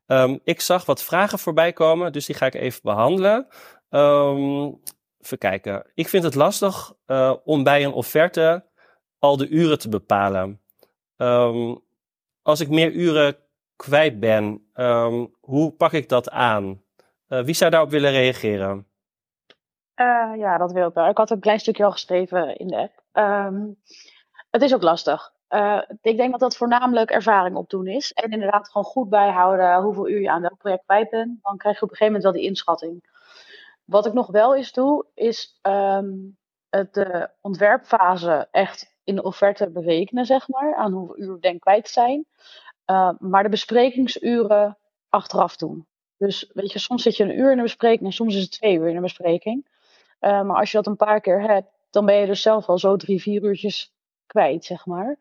Um, ik zag wat vragen voorbij komen, dus die ga ik even behandelen. Um, even kijken. Ik vind het lastig om bij een offerte al de uren te bepalen. Um, als ik meer uren kwijt ben, hoe pak ik dat aan? Uh, wie zou daarop willen reageren? Uh, ja, dat wil ik wel. Ik had een klein stukje al geschreven in de app. het is ook lastig. Uh, ik denk dat dat voornamelijk ervaring opdoen is. En inderdaad gewoon goed bijhouden hoeveel uur je aan welk project kwijt bent. Dan krijg je op een gegeven moment wel die inschatting. Wat ik nog wel eens doe, is um, de ontwerpfase echt in de offerte berekenen, zeg maar. Aan hoeveel uur denk kwijt zijn. Uh, maar de besprekingsuren achteraf doen. Dus weet je, soms zit je een uur in de bespreking en soms is het twee uur in de bespreking. Uh, maar als je dat een paar keer hebt, dan ben je dus zelf al zo drie, vier uurtjes kwijt, zeg maar.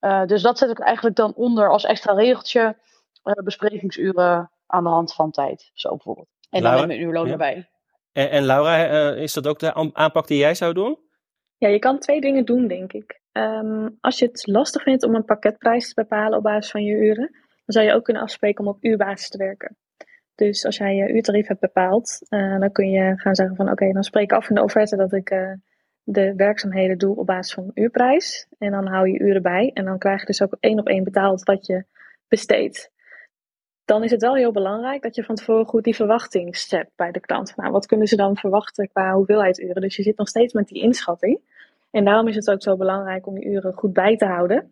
Uh, dus dat zet ik eigenlijk dan onder als extra regeltje besprekingsuren aan de hand van tijd. Zo bijvoorbeeld. En Laura, dan met een uurloon ja. erbij. En, en Laura, is dat ook de aanpak die jij zou doen? Ja, je kan twee dingen doen, denk ik. Um, als je het lastig vindt om een pakketprijs te bepalen op basis van je uren, dan zou je ook kunnen afspreken om op uurbasis te werken. Dus als jij je uurtarief hebt bepaald, uh, dan kun je gaan zeggen van oké, dan spreek ik af in de offerte dat ik uh, de werkzaamheden doe op basis van uurprijs. En dan hou je uren bij en dan krijg je dus ook één op één betaald wat je besteedt. Dan is het wel heel belangrijk dat je van tevoren goed die verwachting zet bij de klant. Nou, wat kunnen ze dan verwachten qua hoeveelheid uren? Dus je zit nog steeds met die inschatting. En daarom is het ook zo belangrijk om die uren goed bij te houden.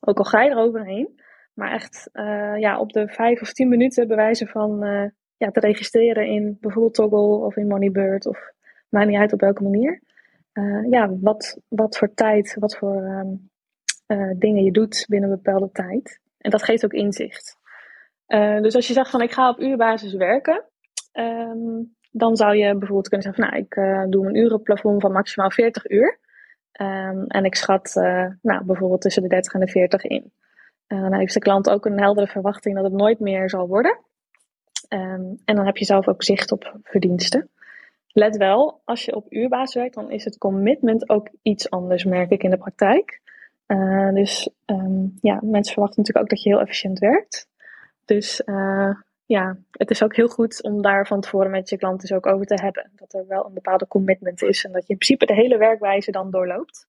Ook al ga je er overheen. Maar echt uh, ja, op de vijf of tien minuten bewijzen van uh, ja, te registreren in bijvoorbeeld Toggle of in Moneybird of maakt niet uit op welke manier. Uh, ja, wat, wat voor tijd, wat voor um, dingen je doet binnen een bepaalde tijd. En dat geeft ook inzicht. Dus als je zegt van ik ga op uurbasis werken, um, dan zou je bijvoorbeeld kunnen zeggen van nou ik doe een urenplafond van maximaal 40 uur. Um, en ik schat nou, bijvoorbeeld tussen de 30 en de 40 in. Uh, dan heeft de klant ook een heldere verwachting dat het nooit meer zal worden. Um, en dan heb je zelf ook zicht op verdiensten. Let wel, als je op uurbasis werkt, dan is het commitment ook iets anders, merk ik in de praktijk. Uh, dus ja, mensen verwachten natuurlijk ook dat je heel efficiënt werkt. Dus uh, ja, het is ook heel goed om daar van tevoren met je klant dus ook over te hebben. Dat er wel een bepaalde commitment is en dat je in principe de hele werkwijze dan doorloopt.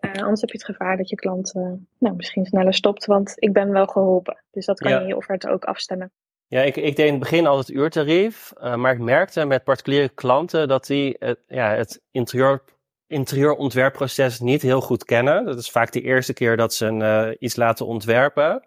Uh, anders heb je het gevaar dat je klant uh, nou, misschien sneller stopt, want ik ben wel geholpen. Dus dat kan ja. je in je offerte ook afstemmen. Ja, ik, ik deed in het begin altijd uurtarief, uh, maar ik merkte met particuliere klanten dat die het, ja, het interieur, interieurontwerpproces niet heel goed kennen. Dat is vaak de eerste keer dat ze een, iets laten ontwerpen.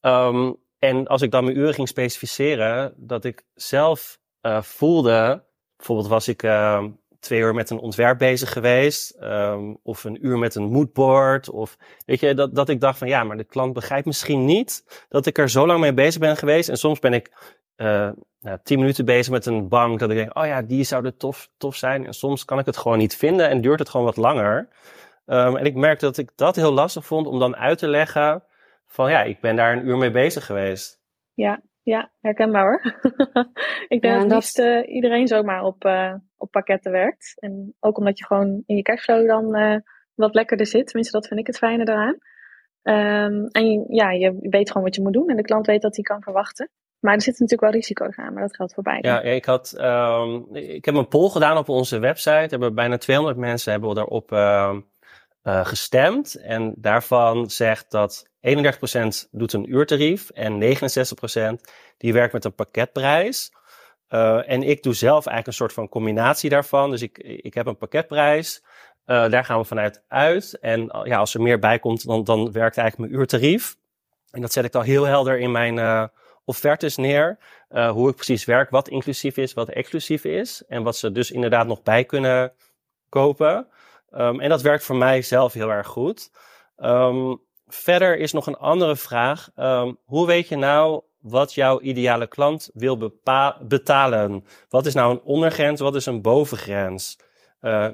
Um, en als ik dan mijn uren ging specificeren, dat ik zelf voelde, bijvoorbeeld was ik ehm, twee uur met een ontwerp bezig geweest. Um, of een uur met een moodboard. Of weet je, dat, dat ik dacht van ja, maar de klant begrijpt misschien niet dat ik er zo lang mee bezig ben geweest. En soms ben ik uh, nou, tien minuten bezig met een bank. Dat ik denk, oh ja, die zou er tof, tof zijn. En soms kan ik het gewoon niet vinden en duurt het gewoon wat langer. Um, en ik merkte dat ik dat heel lastig vond om dan uit te leggen van ja, ik ben daar een uur mee bezig geweest. Ja, ja, herkenbaar hoor. ik denk ja, dat liefst uh, iedereen zomaar op, uh, op pakketten werkt. En ook omdat je gewoon in je cashflow dan uh, wat lekkerder zit. Tenminste, dat vind ik het fijne daaraan. Um, en je, ja, je weet gewoon wat je moet doen. En de klant weet dat hij kan verwachten. Maar er zitten natuurlijk wel risico's aan, maar dat geldt voor beide. Ja, ik, had, um, ik heb een poll gedaan op onze website. Hebben bijna 200 mensen hebben we daarop uh, uh, gestemd. En daarvan zegt dat 31% doet een uurtarief en 69% die werkt met een pakketprijs. Uh, en ik doe zelf eigenlijk een soort van combinatie daarvan. Dus ik, ik heb een pakketprijs. Uh, daar gaan we vanuit uit. En ja, als er meer bij komt, dan, dan werkt eigenlijk mijn uurtarief. En dat zet ik al heel helder in mijn offertes neer. hoe ik precies werk, wat inclusief is, wat exclusief is. En wat ze dus inderdaad nog bij kunnen kopen. Um, en dat werkt voor mij zelf heel erg goed. Um, verder is nog een andere vraag. Um, hoe weet je nou wat jouw ideale klant wil betalen? Wat is nou een ondergrens, wat is een bovengrens? Uh,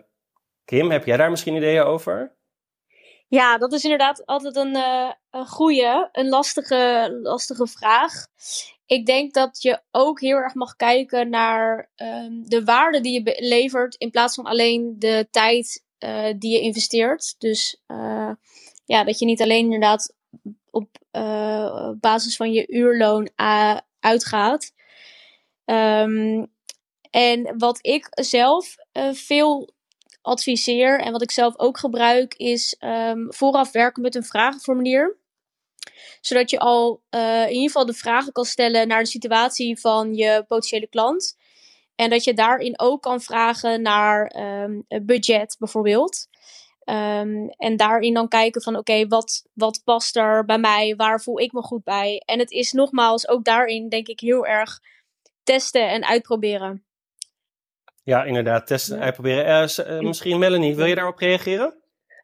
Kim, heb jij daar misschien ideeën over? Ja, dat is inderdaad altijd een, uh, een goede, een lastige, lastige vraag. Ik denk dat je ook heel erg mag kijken naar de waarde die je levert in plaats van alleen de tijd uh, die je investeert. Dus uh, ja, dat je niet alleen inderdaad op uh, basis van je uurloon uitgaat. Um, en wat ik zelf veel adviseer en wat ik zelf ook gebruik is um, vooraf werken met een vragenformulier zodat je al in ieder geval de vragen kan stellen naar de situatie van je potentiële klant. En dat je daarin ook kan vragen naar um, budget bijvoorbeeld. Um, en daarin dan kijken van oké, okay, wat, wat past er bij mij? Waar voel ik me goed bij? En het is nogmaals ook daarin denk ik heel erg testen en uitproberen. Ja, inderdaad, testen en uitproberen. Uh, uh, misschien Melanie, wil je daarop reageren?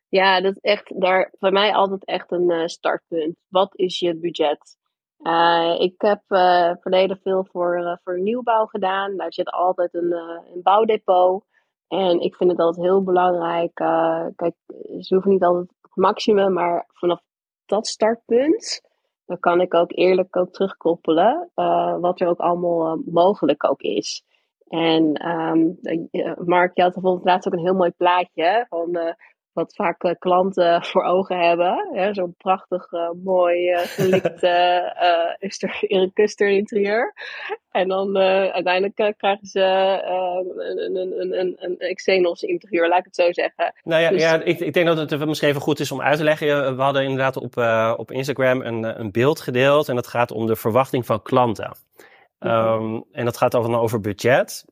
Ja, dat is echt daar voor mij altijd echt een uh, startpunt. Wat is je budget? Uh, ik heb uh, verleden veel voor, uh, voor nieuwbouw gedaan. Daar zit altijd een, een bouwdepot. En ik vind het altijd heel belangrijk. kijk, ze hoeven niet altijd het maximum, maar vanaf dat startpunt. Dan kan ik ook eerlijk ook terugkoppelen. wat er ook allemaal mogelijk ook is. En um, Mark, je had bijvoorbeeld laatst ook een heel mooi plaatje van wat vaak uh, klanten voor ogen hebben. Zo'n prachtig, uh, mooi, uh, gelikte uh, kuster interieur. En dan uiteindelijk krijgen ze een, een, een, een Exenos interieur, laat ik het zo zeggen. Nou ja, dus... ja ik, ik denk dat het misschien even goed is om uit te leggen. We hadden inderdaad op, op Instagram een, een beeld gedeeld en dat gaat om de verwachting van klanten. Um, en dat gaat dan over budget.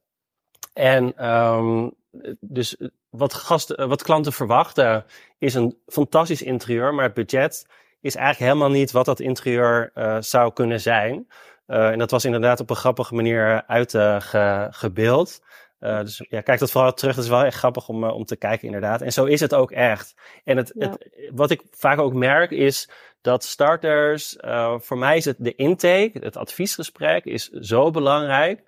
En um, dus wat, gasten, wat klanten verwachten is een fantastisch interieur, maar het budget is eigenlijk helemaal niet wat dat interieur uh, zou kunnen zijn. Uh, en dat was inderdaad op een grappige manier uitgebeeld. Uh, dus ja, kijk dat vooral terug. Dat is wel echt grappig om, om te kijken, inderdaad. En zo is het ook echt. En het, ja. het, wat ik vaak ook merk is dat starters, voor mij is het de intake, het adviesgesprek, is zo belangrijk.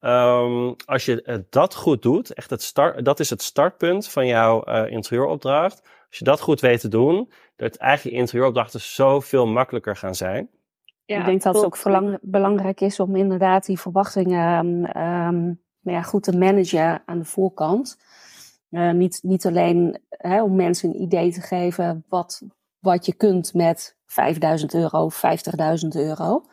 Um, als je dat goed doet, echt het start, dat is het startpunt van jouw uh, interieuropdracht. Als je dat goed weet te doen, dat eigenlijk je interieuropdrachten zoveel makkelijker gaan zijn. Ja, ik denk dat het ook belangrijk is om inderdaad die verwachtingen um, nou ja, goed te managen aan de voorkant. Uh, niet, niet alleen hè, om mensen een idee te geven wat, wat je kunt met 5000 euro, 50.000 euro.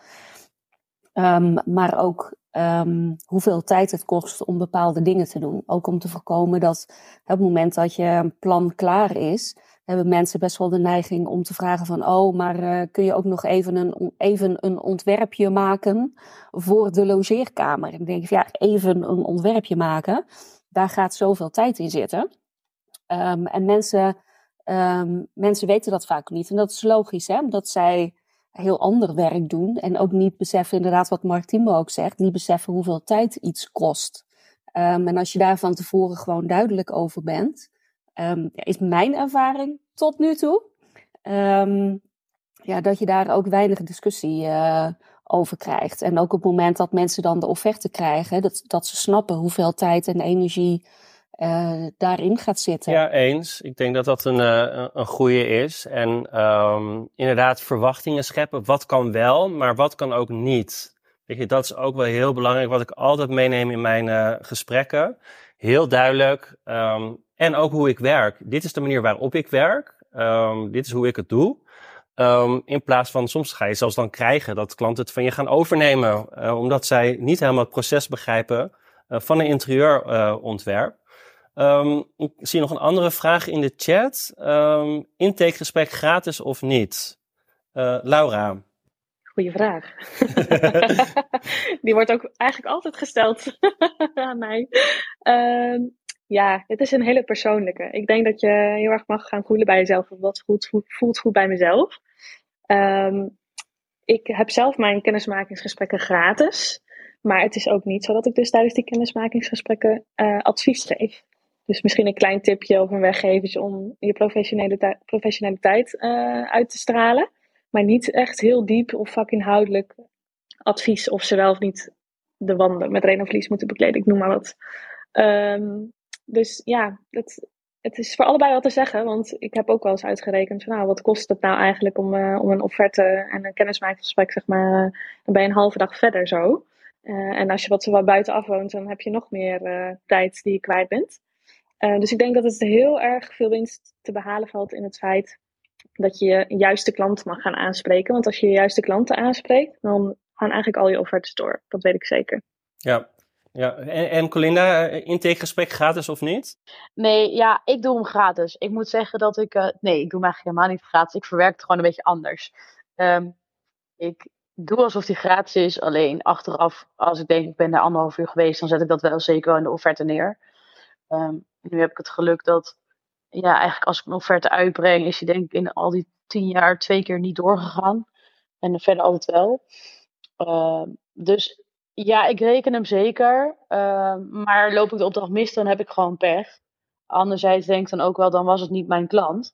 Um, maar ook um, hoeveel tijd het kost om bepaalde dingen te doen. Ook om te voorkomen dat op het moment dat je plan klaar is, hebben mensen best wel de neiging om te vragen van, oh, maar uh, kun je ook nog even een, even een ontwerpje maken voor de logeerkamer? En denk ik, ja, even een ontwerpje maken, daar gaat zoveel tijd in zitten. Um, en mensen, um, mensen weten dat vaak niet. En dat is logisch, hè, omdat zij heel ander werk doen. En ook niet beseffen, inderdaad, wat Martimo ook zegt, niet beseffen hoeveel tijd iets kost. Um, en als je daar van tevoren gewoon duidelijk over bent, um, is mijn ervaring tot nu toe, um, ja, dat je daar ook weinig discussie uh, over krijgt. En ook op het moment dat mensen dan de offerte krijgen, dat, dat ze snappen hoeveel tijd en energie uh, daarin gaat zitten. Ja, eens. Ik denk dat dat een, uh, een goede is. En um, inderdaad, verwachtingen scheppen. Wat kan wel, maar wat kan ook niet? Weet je, dat is ook wel heel belangrijk, wat ik altijd meeneem in mijn uh, gesprekken. Heel duidelijk. Um, en ook hoe ik werk. Dit is de manier waarop ik werk. Um, dit is hoe ik het doe. Um, in plaats van, soms ga je zelfs dan krijgen dat klanten het van je gaan overnemen. Uh, omdat zij niet helemaal het proces begrijpen uh, van een interieurontwerp. Um, ik zie nog een andere vraag in de chat. Um, intakegesprek gratis of niet? Uh, Laura. Goeie vraag. Die wordt ook eigenlijk altijd gesteld aan mij. Um, ja, het is een hele persoonlijke. Ik denk dat je heel erg mag gaan voelen bij jezelf. Wat voelt, voelt goed bij mezelf. Ik heb zelf mijn kennismakingsgesprekken gratis. Maar het is ook niet zo dat ik dus tijdens die kennismakingsgesprekken uh, advies geef. Dus misschien een klein tipje of een weggevertje om je professionaliteit, professionaliteit uh, uit te stralen. Maar niet echt heel diep of vakinhoudelijk advies of ze wel of niet de wanden met Renovlies moeten bekleden. Ik noem maar wat. Um, dus ja, het, het is voor allebei wat te zeggen. Want ik heb ook wel eens uitgerekend van nou, wat kost het nou eigenlijk om, uh, om een offerte en een kennismakingsgesprek, zeg maar, uh, je een halve dag verder zo. En als je wat zo wat buitenaf woont, dan heb je nog meer tijd die je kwijt bent. Uh, dus ik denk dat het heel erg veel winst te behalen valt in het feit dat je juiste klant mag gaan aanspreken. Want als je je juiste klanten aanspreekt, dan gaan eigenlijk al je offertes door. Dat weet ik zeker. Ja, ja. En, en Colinda, eh, intakegesprek gratis of niet? Nee, ja, ik doe hem gratis. Ik moet zeggen dat ik... Uh, nee, ik doe hem eigenlijk helemaal niet gratis. Ik verwerk het gewoon een beetje anders. Um, ik doe alsof die gratis is. Alleen achteraf, als ik denk ik ben daar anderhalf uur geweest... dan zet ik dat wel zeker wel in de offerte neer. Um, nu heb ik het geluk dat, ja, eigenlijk als ik een offerte uitbreng, is die denk ik in al die tien jaar twee keer niet doorgegaan. En verder altijd wel. Uh, dus ja, ik reken hem zeker. Uh, maar loop ik de opdracht mis, dan heb ik gewoon pech. Anderzijds denk ik dan ook wel, dan was het niet mijn klant.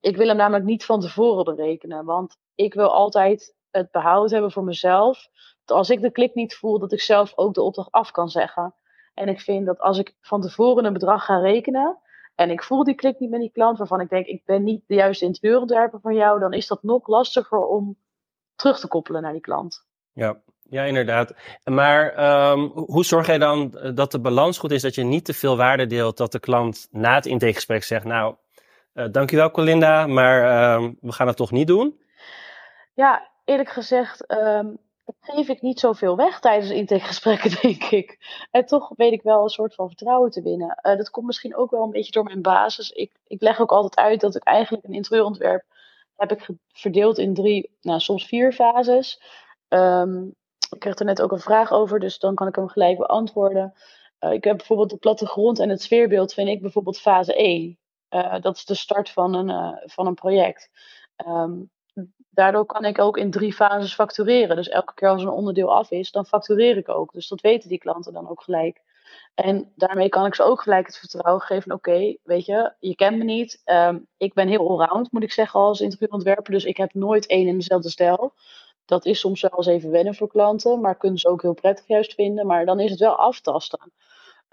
Ik wil hem namelijk niet van tevoren berekenen. Want ik wil altijd het behoud hebben voor mezelf. Dat als ik de klik niet voel, dat ik zelf ook de opdracht af kan zeggen. En ik vind dat als ik van tevoren een bedrag ga rekenen en ik voel die klik niet met die klant, waarvan ik denk ik ben niet de juiste interieurontwerper van jou, dan is dat nog lastiger om terug te koppelen naar die klant. Ja, ja, inderdaad. Maar um, hoe zorg jij dan dat de balans goed is, dat je niet te veel waarde deelt, dat de klant na het intakegesprek zegt, nou, Uh, dankjewel Colinda, maar ehm, we gaan het toch niet doen? Ja, eerlijk gezegd um, geef ik niet zoveel weg tijdens intakegesprekken, denk ik. En toch weet ik wel een soort van vertrouwen te winnen. Uh, dat komt misschien ook wel een beetje door mijn basis. Ik, ik leg ook altijd uit dat ik eigenlijk een interieurontwerp heb ik verdeeld in drie, nou soms vier fases. Um, ik kreeg er net ook een vraag over, dus dan kan ik hem gelijk beantwoorden. Uh, ik heb bijvoorbeeld de plattegrond en het sfeerbeeld, vind ik bijvoorbeeld fase 1. Uh, dat is de start van een, van een project. Um, daardoor kan ik ook in drie fases factureren. Dus elke keer als een onderdeel af is, dan factureer ik ook. Dus dat weten die klanten dan ook gelijk. En daarmee kan ik ze ook gelijk het vertrouwen geven. Oké, weet je, je kent me niet. Um, ik ben heel allround, moet ik zeggen, als interieurontwerper. Dus ik heb nooit één en dezelfde stijl. Dat is soms wel eens even wennen voor klanten, maar kunnen ze ook heel prettig juist vinden. Maar dan is het wel aftasten.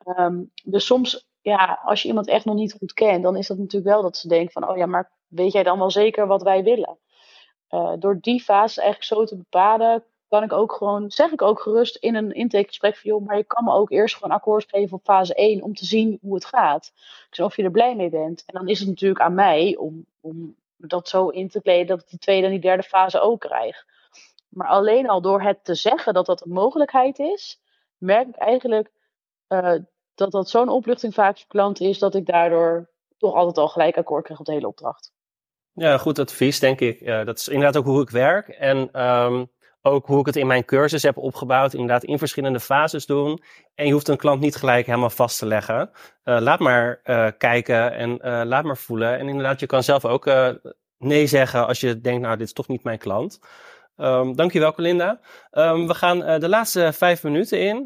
Um, dus soms, ja, als je iemand echt nog niet goed kent, dan is dat natuurlijk wel dat ze denken van, oh ja, maar weet jij dan wel zeker wat wij willen? Uh, door die fase eigenlijk zo te bepalen, kan ik ook gewoon, zeg ik ook gerust in een intakegesprek van, joh, maar je kan me ook eerst gewoon akkoord geven op fase 1 om te zien hoe het gaat. Dus of je er blij mee bent. En dan is het natuurlijk aan mij om, om dat zo in te kleden dat ik die tweede en die derde fase ook krijg. Maar alleen al door het te zeggen dat dat een mogelijkheid is, merk ik eigenlijk uh, dat dat zo'n opluchting vaak voor klanten is, dat ik daardoor toch altijd al gelijk akkoord krijg op de hele opdracht. Ja, goed advies, denk ik. Dat is inderdaad ook hoe ik werk. En um, ook hoe ik het in mijn cursus heb opgebouwd. Inderdaad, in verschillende fases doen. En je hoeft een klant niet gelijk helemaal vast te leggen. Uh, laat maar uh, kijken en laat maar voelen. En inderdaad, je kan zelf ook nee zeggen als je denkt, nou, dit is toch niet mijn klant. Um, dankjewel, Colinda. Um, we gaan de laatste vijf minuten in.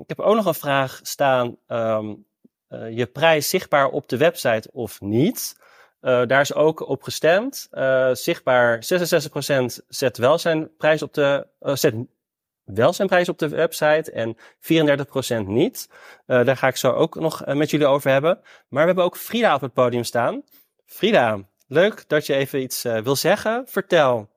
Ik heb ook nog een vraag staan. Je prijs zichtbaar op de website of niet? Uh, daar is ook op gestemd. Uh, zichtbaar 66% zet wel zijn prijs op de, uh, zet wel zijn prijs op de website en 34% niet. daar ga ik zo ook nog met jullie over hebben. Maar we hebben ook Frida op het podium staan. Frida, leuk dat je even iets wil zeggen. Vertel.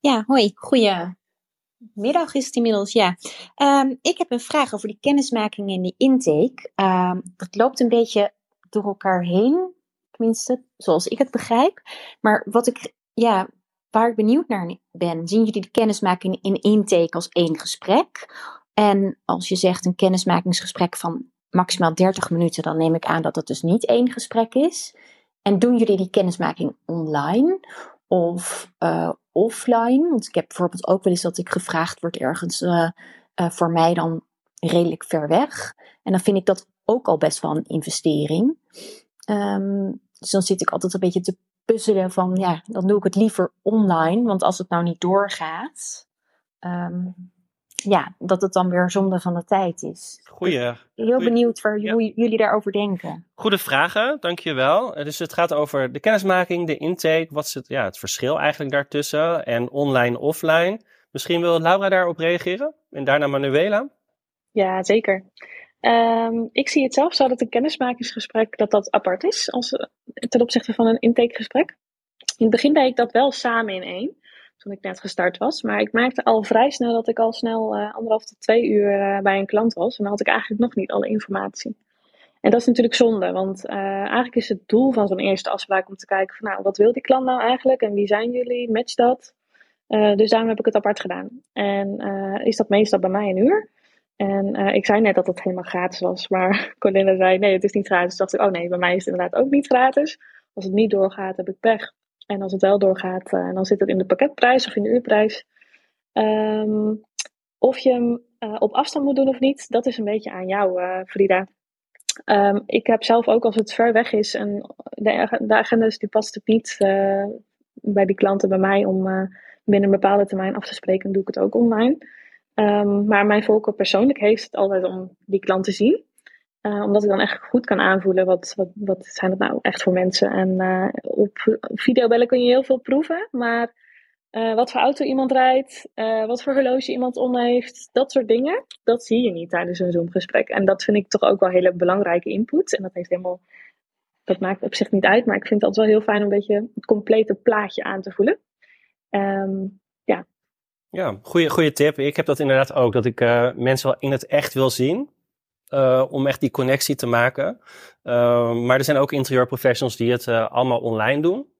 Ja, hoi. Goedemiddag is het inmiddels, ja. Um, ik heb een vraag over die kennismaking en die intake. Um, dat loopt een beetje door elkaar heen, tenminste, zoals ik het begrijp. Maar wat ik, ja, waar ik benieuwd naar ben, zien jullie de kennismaking in intake als één gesprek? En als je zegt een kennismakingsgesprek van maximaal 30 minuten, dan neem ik aan dat dat dus niet één gesprek is. En doen jullie die kennismaking online? Of uh, offline. Want ik heb bijvoorbeeld ook wel eens dat ik gevraagd word ergens uh, uh, voor mij dan redelijk ver weg. En dan vind ik dat ook al best wel een investering. Um, dus dan zit ik altijd een beetje te puzzelen van ja, dan doe ik het liever online. Want als het nou niet doorgaat, um, ja, dat het dan weer zonde van de tijd is. Goeie. Heel goeie, benieuwd waar, ja. hoe jullie daarover denken. Goede vragen, dankjewel. Dus het gaat over de kennismaking, de intake. Wat is het, ja, het verschil eigenlijk daartussen? En online, offline. Misschien wil Laura daarop reageren? En daarna Manuela? Ja, zeker. Um, ik zie het zelf zo dat een kennismakingsgesprek dat dat apart is als, ten opzichte van een intakegesprek. In het begin deed ik dat wel samen in één toen ik net gestart was. Maar ik merkte al vrij snel dat ik al snel uh, anderhalf tot twee uur uh, bij een klant was. En dan had ik eigenlijk nog niet alle informatie. En dat is natuurlijk zonde, want eigenlijk is het doel van zo'n eerste afspraak om te kijken van nou, wat wil die klant nou eigenlijk en wie zijn jullie, match dat. dus daarom heb ik het apart gedaan. En is dat meestal bij mij een uur. En ik zei net dat het helemaal gratis was, maar Colinda zei nee, het is niet gratis. Dus dacht ik, oh nee, bij mij is het inderdaad ook niet gratis. Als het niet doorgaat, heb ik pech. En als het wel doorgaat, uh, dan zit het in de pakketprijs of in de uurprijs. Um, of je hem uh, op afstand moet doen of niet, dat is een beetje aan jou, Frida. Um, ik heb zelf ook als het ver weg is en de, de agendas die past het niet bij die klanten bij mij om binnen een bepaalde termijn af te spreken, doe ik het ook online. Um, maar mijn voorkeur persoonlijk heeft het altijd om die klant te zien. Uh, omdat ik dan echt goed kan aanvoelen wat, wat, wat zijn het nou echt voor mensen. En uh, op, videobellen kun je heel veel proeven, maar uh, wat voor auto iemand rijdt, wat voor horloge iemand om heeft, dat soort dingen, dat zie je niet tijdens een Zoom-gesprek. En dat vind ik toch ook wel hele belangrijke input. En dat heeft helemaal, dat maakt op zich niet uit, maar ik vind het altijd wel heel fijn om een beetje het complete plaatje aan te voelen. Um, ja. Goede, goede tip. Ik heb dat inderdaad ook, dat ik mensen wel in het echt wil zien. om echt die connectie te maken. maar er zijn ook interieurprofessionals die het allemaal online doen.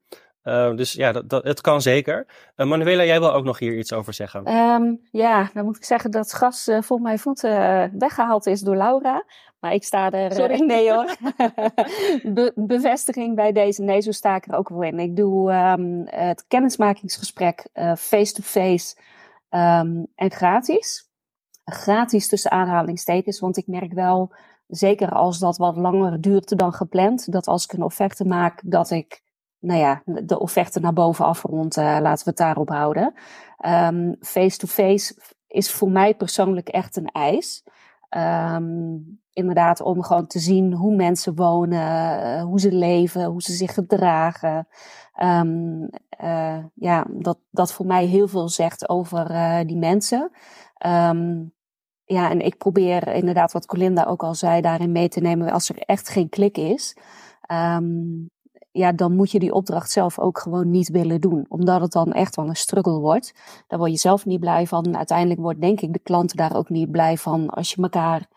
Uh, dus ja, dat, dat, het kan zeker. Uh, Manuela, jij wil ook nog hier iets over zeggen. Um, ja, dan moet ik zeggen dat gas uh, voor mijn voeten weggehaald is door Laura. Maar ik sta er... Sorry. nee hoor. Be bevestiging bij deze. Nee, zo sta ik er ook wel in. Ik doe um, het kennismakingsgesprek face-to-face um, en gratis. Gratis tussen aanhalingstekens, want ik merk wel... Zeker als dat wat langer duurt dan gepland. Dat als ik een offerte maak, dat ik nou ja, de offerte naar boven afrond, uh, laten we het daarop houden. Um, face-to-face is voor mij persoonlijk echt een eis. Um, inderdaad, om gewoon te zien hoe mensen wonen, uh, hoe ze leven, hoe ze zich gedragen. Um, uh, ja, dat, dat voor mij heel veel zegt over die mensen. ja, en ik probeer inderdaad, wat Colinda ook al zei, daarin mee te nemen als er echt geen klik is. Um, ja, dan moet je die opdracht zelf ook gewoon niet willen doen. Omdat het dan echt wel een struggle wordt. Daar word je zelf niet blij van. En uiteindelijk wordt denk ik de klant daar ook niet blij van als je elkaar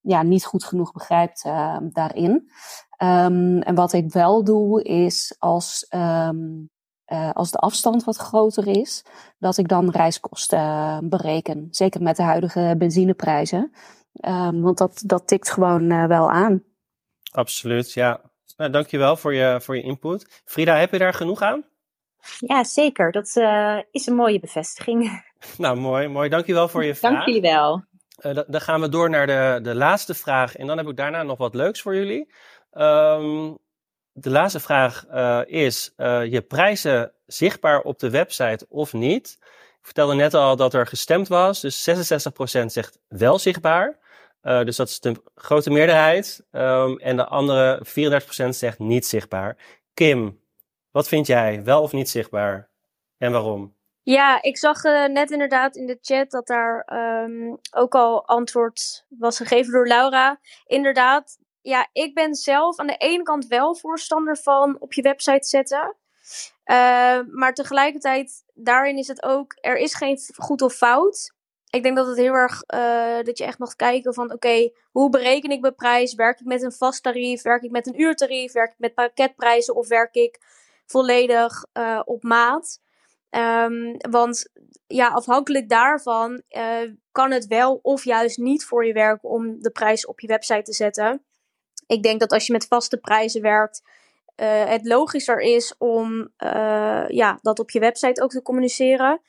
ja, niet goed genoeg begrijpt uh, daarin. Um, en wat ik wel doe is als, um, uh, als de afstand wat groter is, dat ik dan reiskosten bereken. Zeker met de huidige benzineprijzen. Want dat, dat tikt gewoon wel aan. Absoluut, ja. Nou, dankjewel voor je, voor je input. Frida, heb je daar genoeg aan? Ja, zeker. Dat uh, is een mooie bevestiging. Nou, mooi. mooi. Dankjewel voor je vraag. Dank jullie wel. Uh, dan gaan we door naar de, de laatste vraag. En dan heb ik daarna nog wat leuks voor jullie. Um, de laatste vraag uh, is: je prijzen zichtbaar op de website of niet? Ik vertelde net al dat er gestemd was. Dus 66% zegt wel zichtbaar. Uh, dus dat is de grote meerderheid. Um, en de andere 34% zegt niet zichtbaar. Kim, wat vind jij? Wel of niet zichtbaar? En waarom? Ja, ik zag uh, net inderdaad in de chat dat daar um, ook al antwoord was gegeven door Laura. Inderdaad, ja, ik ben zelf aan de ene kant wel voorstander van op je website zetten. Uh, maar tegelijkertijd, daarin is het ook, er is geen goed of fout ik denk dat het heel erg, uh, dat je echt mag kijken van, oké, hoe bereken ik mijn prijs? Werk ik met een vast tarief? Werk ik met een uurtarief? Werk ik met pakketprijzen? Of werk ik volledig uh, op maat? Um, want ja, afhankelijk daarvan uh, kan het wel of juist niet voor je werken om de prijs op je website te zetten. Ik denk dat als je met vaste prijzen werkt, het logischer is om ja, dat op je website ook te communiceren.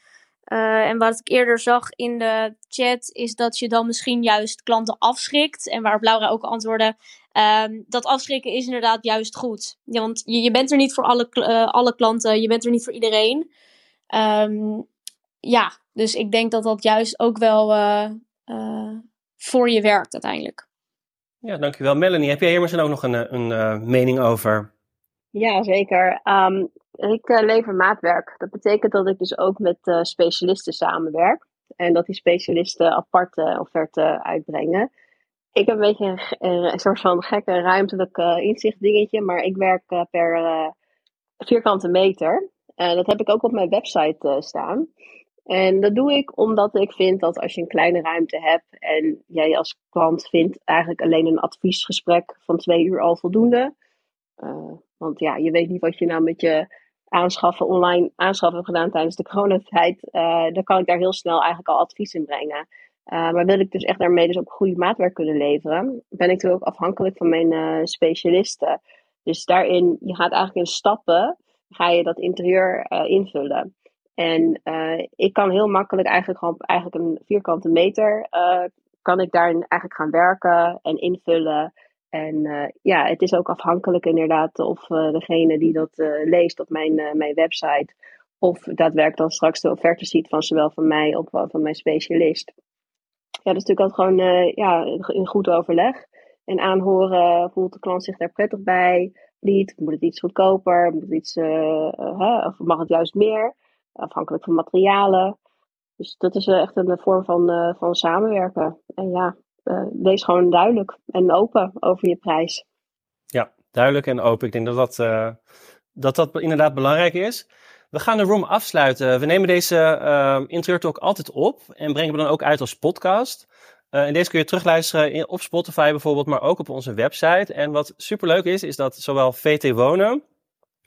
Uh, en wat ik eerder zag in de chat is dat je dan misschien juist klanten afschrikt. En waarop Laura ook antwoordde, uh, dat afschrikken is inderdaad juist goed. Ja, want je, je bent er niet voor alle, uh, alle klanten, je bent er niet voor iedereen. Um, ja, dus ik denk dat dat juist ook wel uh, voor je werkt uiteindelijk. Ja, dankjewel. Melanie, heb jij hier misschien ook nog een, een mening over? Ja, zeker. Um, ik uh, lever maatwerk. Dat betekent dat ik dus ook met uh, specialisten samenwerk. En dat die specialisten aparte offerten uitbrengen. Ik heb een beetje een, soort van gekke ruimtelijk inzicht dingetje. Maar ik werk per vierkante meter. En dat heb ik ook op mijn website staan. En dat doe ik omdat ik vind dat als je een kleine ruimte hebt en jij als klant vindt eigenlijk alleen een adviesgesprek van twee uur al voldoende. Want ja, je weet niet wat je nou met je aanschaffen, online aanschaffen hebt gedaan tijdens de coronatijd. Uh, dan kan ik daar heel snel eigenlijk al advies in brengen. Uh, maar wil ik dus echt daarmee dus ook goede maatwerk kunnen leveren, ben ik natuurlijk ook afhankelijk van mijn uh, specialisten. Dus daarin, je gaat eigenlijk in stappen, ga je dat interieur invullen. En ik kan heel makkelijk eigenlijk gewoon eigenlijk een vierkante meter, kan ik daarin eigenlijk gaan werken en invullen. En uh, ja, het is ook afhankelijk inderdaad of uh, degene die dat uh, leest op mijn, mijn website, of daadwerkelijk dan straks de offerte ziet van zowel van mij of van mijn specialist. Ja, dat is natuurlijk altijd gewoon ja, een goed overleg. En aanhoren, voelt de klant zich daar prettig bij? Niet, moet het iets goedkoper? Moet het iets, of mag het juist meer? Afhankelijk van materialen. Dus dat is echt een vorm van, van samenwerken. En ja, uh, wees gewoon duidelijk en open over je prijs. Ja, duidelijk en open. Ik denk dat dat, uh, dat, dat inderdaad belangrijk is. We gaan de room afsluiten. We nemen deze uh, interieur talk altijd op en brengen we dan ook uit als podcast. Uh, deze kun je terugluisteren in, op Spotify bijvoorbeeld, maar ook op onze website. En wat superleuk is, is dat zowel VT Wonen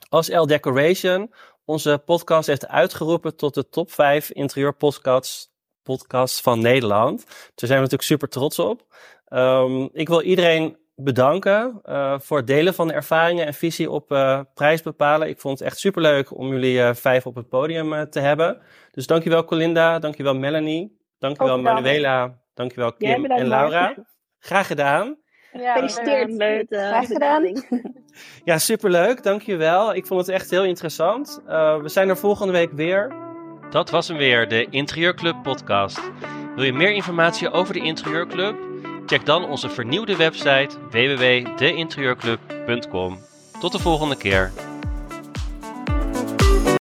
als L Decoration onze podcast heeft uitgeroepen tot de top 5 interieurpodcasts podcast van Nederland. Daar zijn we natuurlijk super trots op. Um, ik wil iedereen bedanken uh, voor het delen van de ervaringen en visie op uh, prijs bepalen. Ik vond het echt superleuk om jullie uh, vijf op het podium te hebben. Dus dankjewel Colinda, dankjewel Melanie, dankjewel Manuela, dankjewel Kim en Laura. Graag gedaan. Ja, Gefeliciteerd Graag gedaan. ja, superleuk, dankjewel. Ik vond het echt heel interessant. we zijn er volgende week weer. Dat was hem weer, de Interieurclub podcast. Wil je meer informatie over de Interieurclub? Check dan onze vernieuwde website www.deinterieurclub.com. Tot de volgende keer.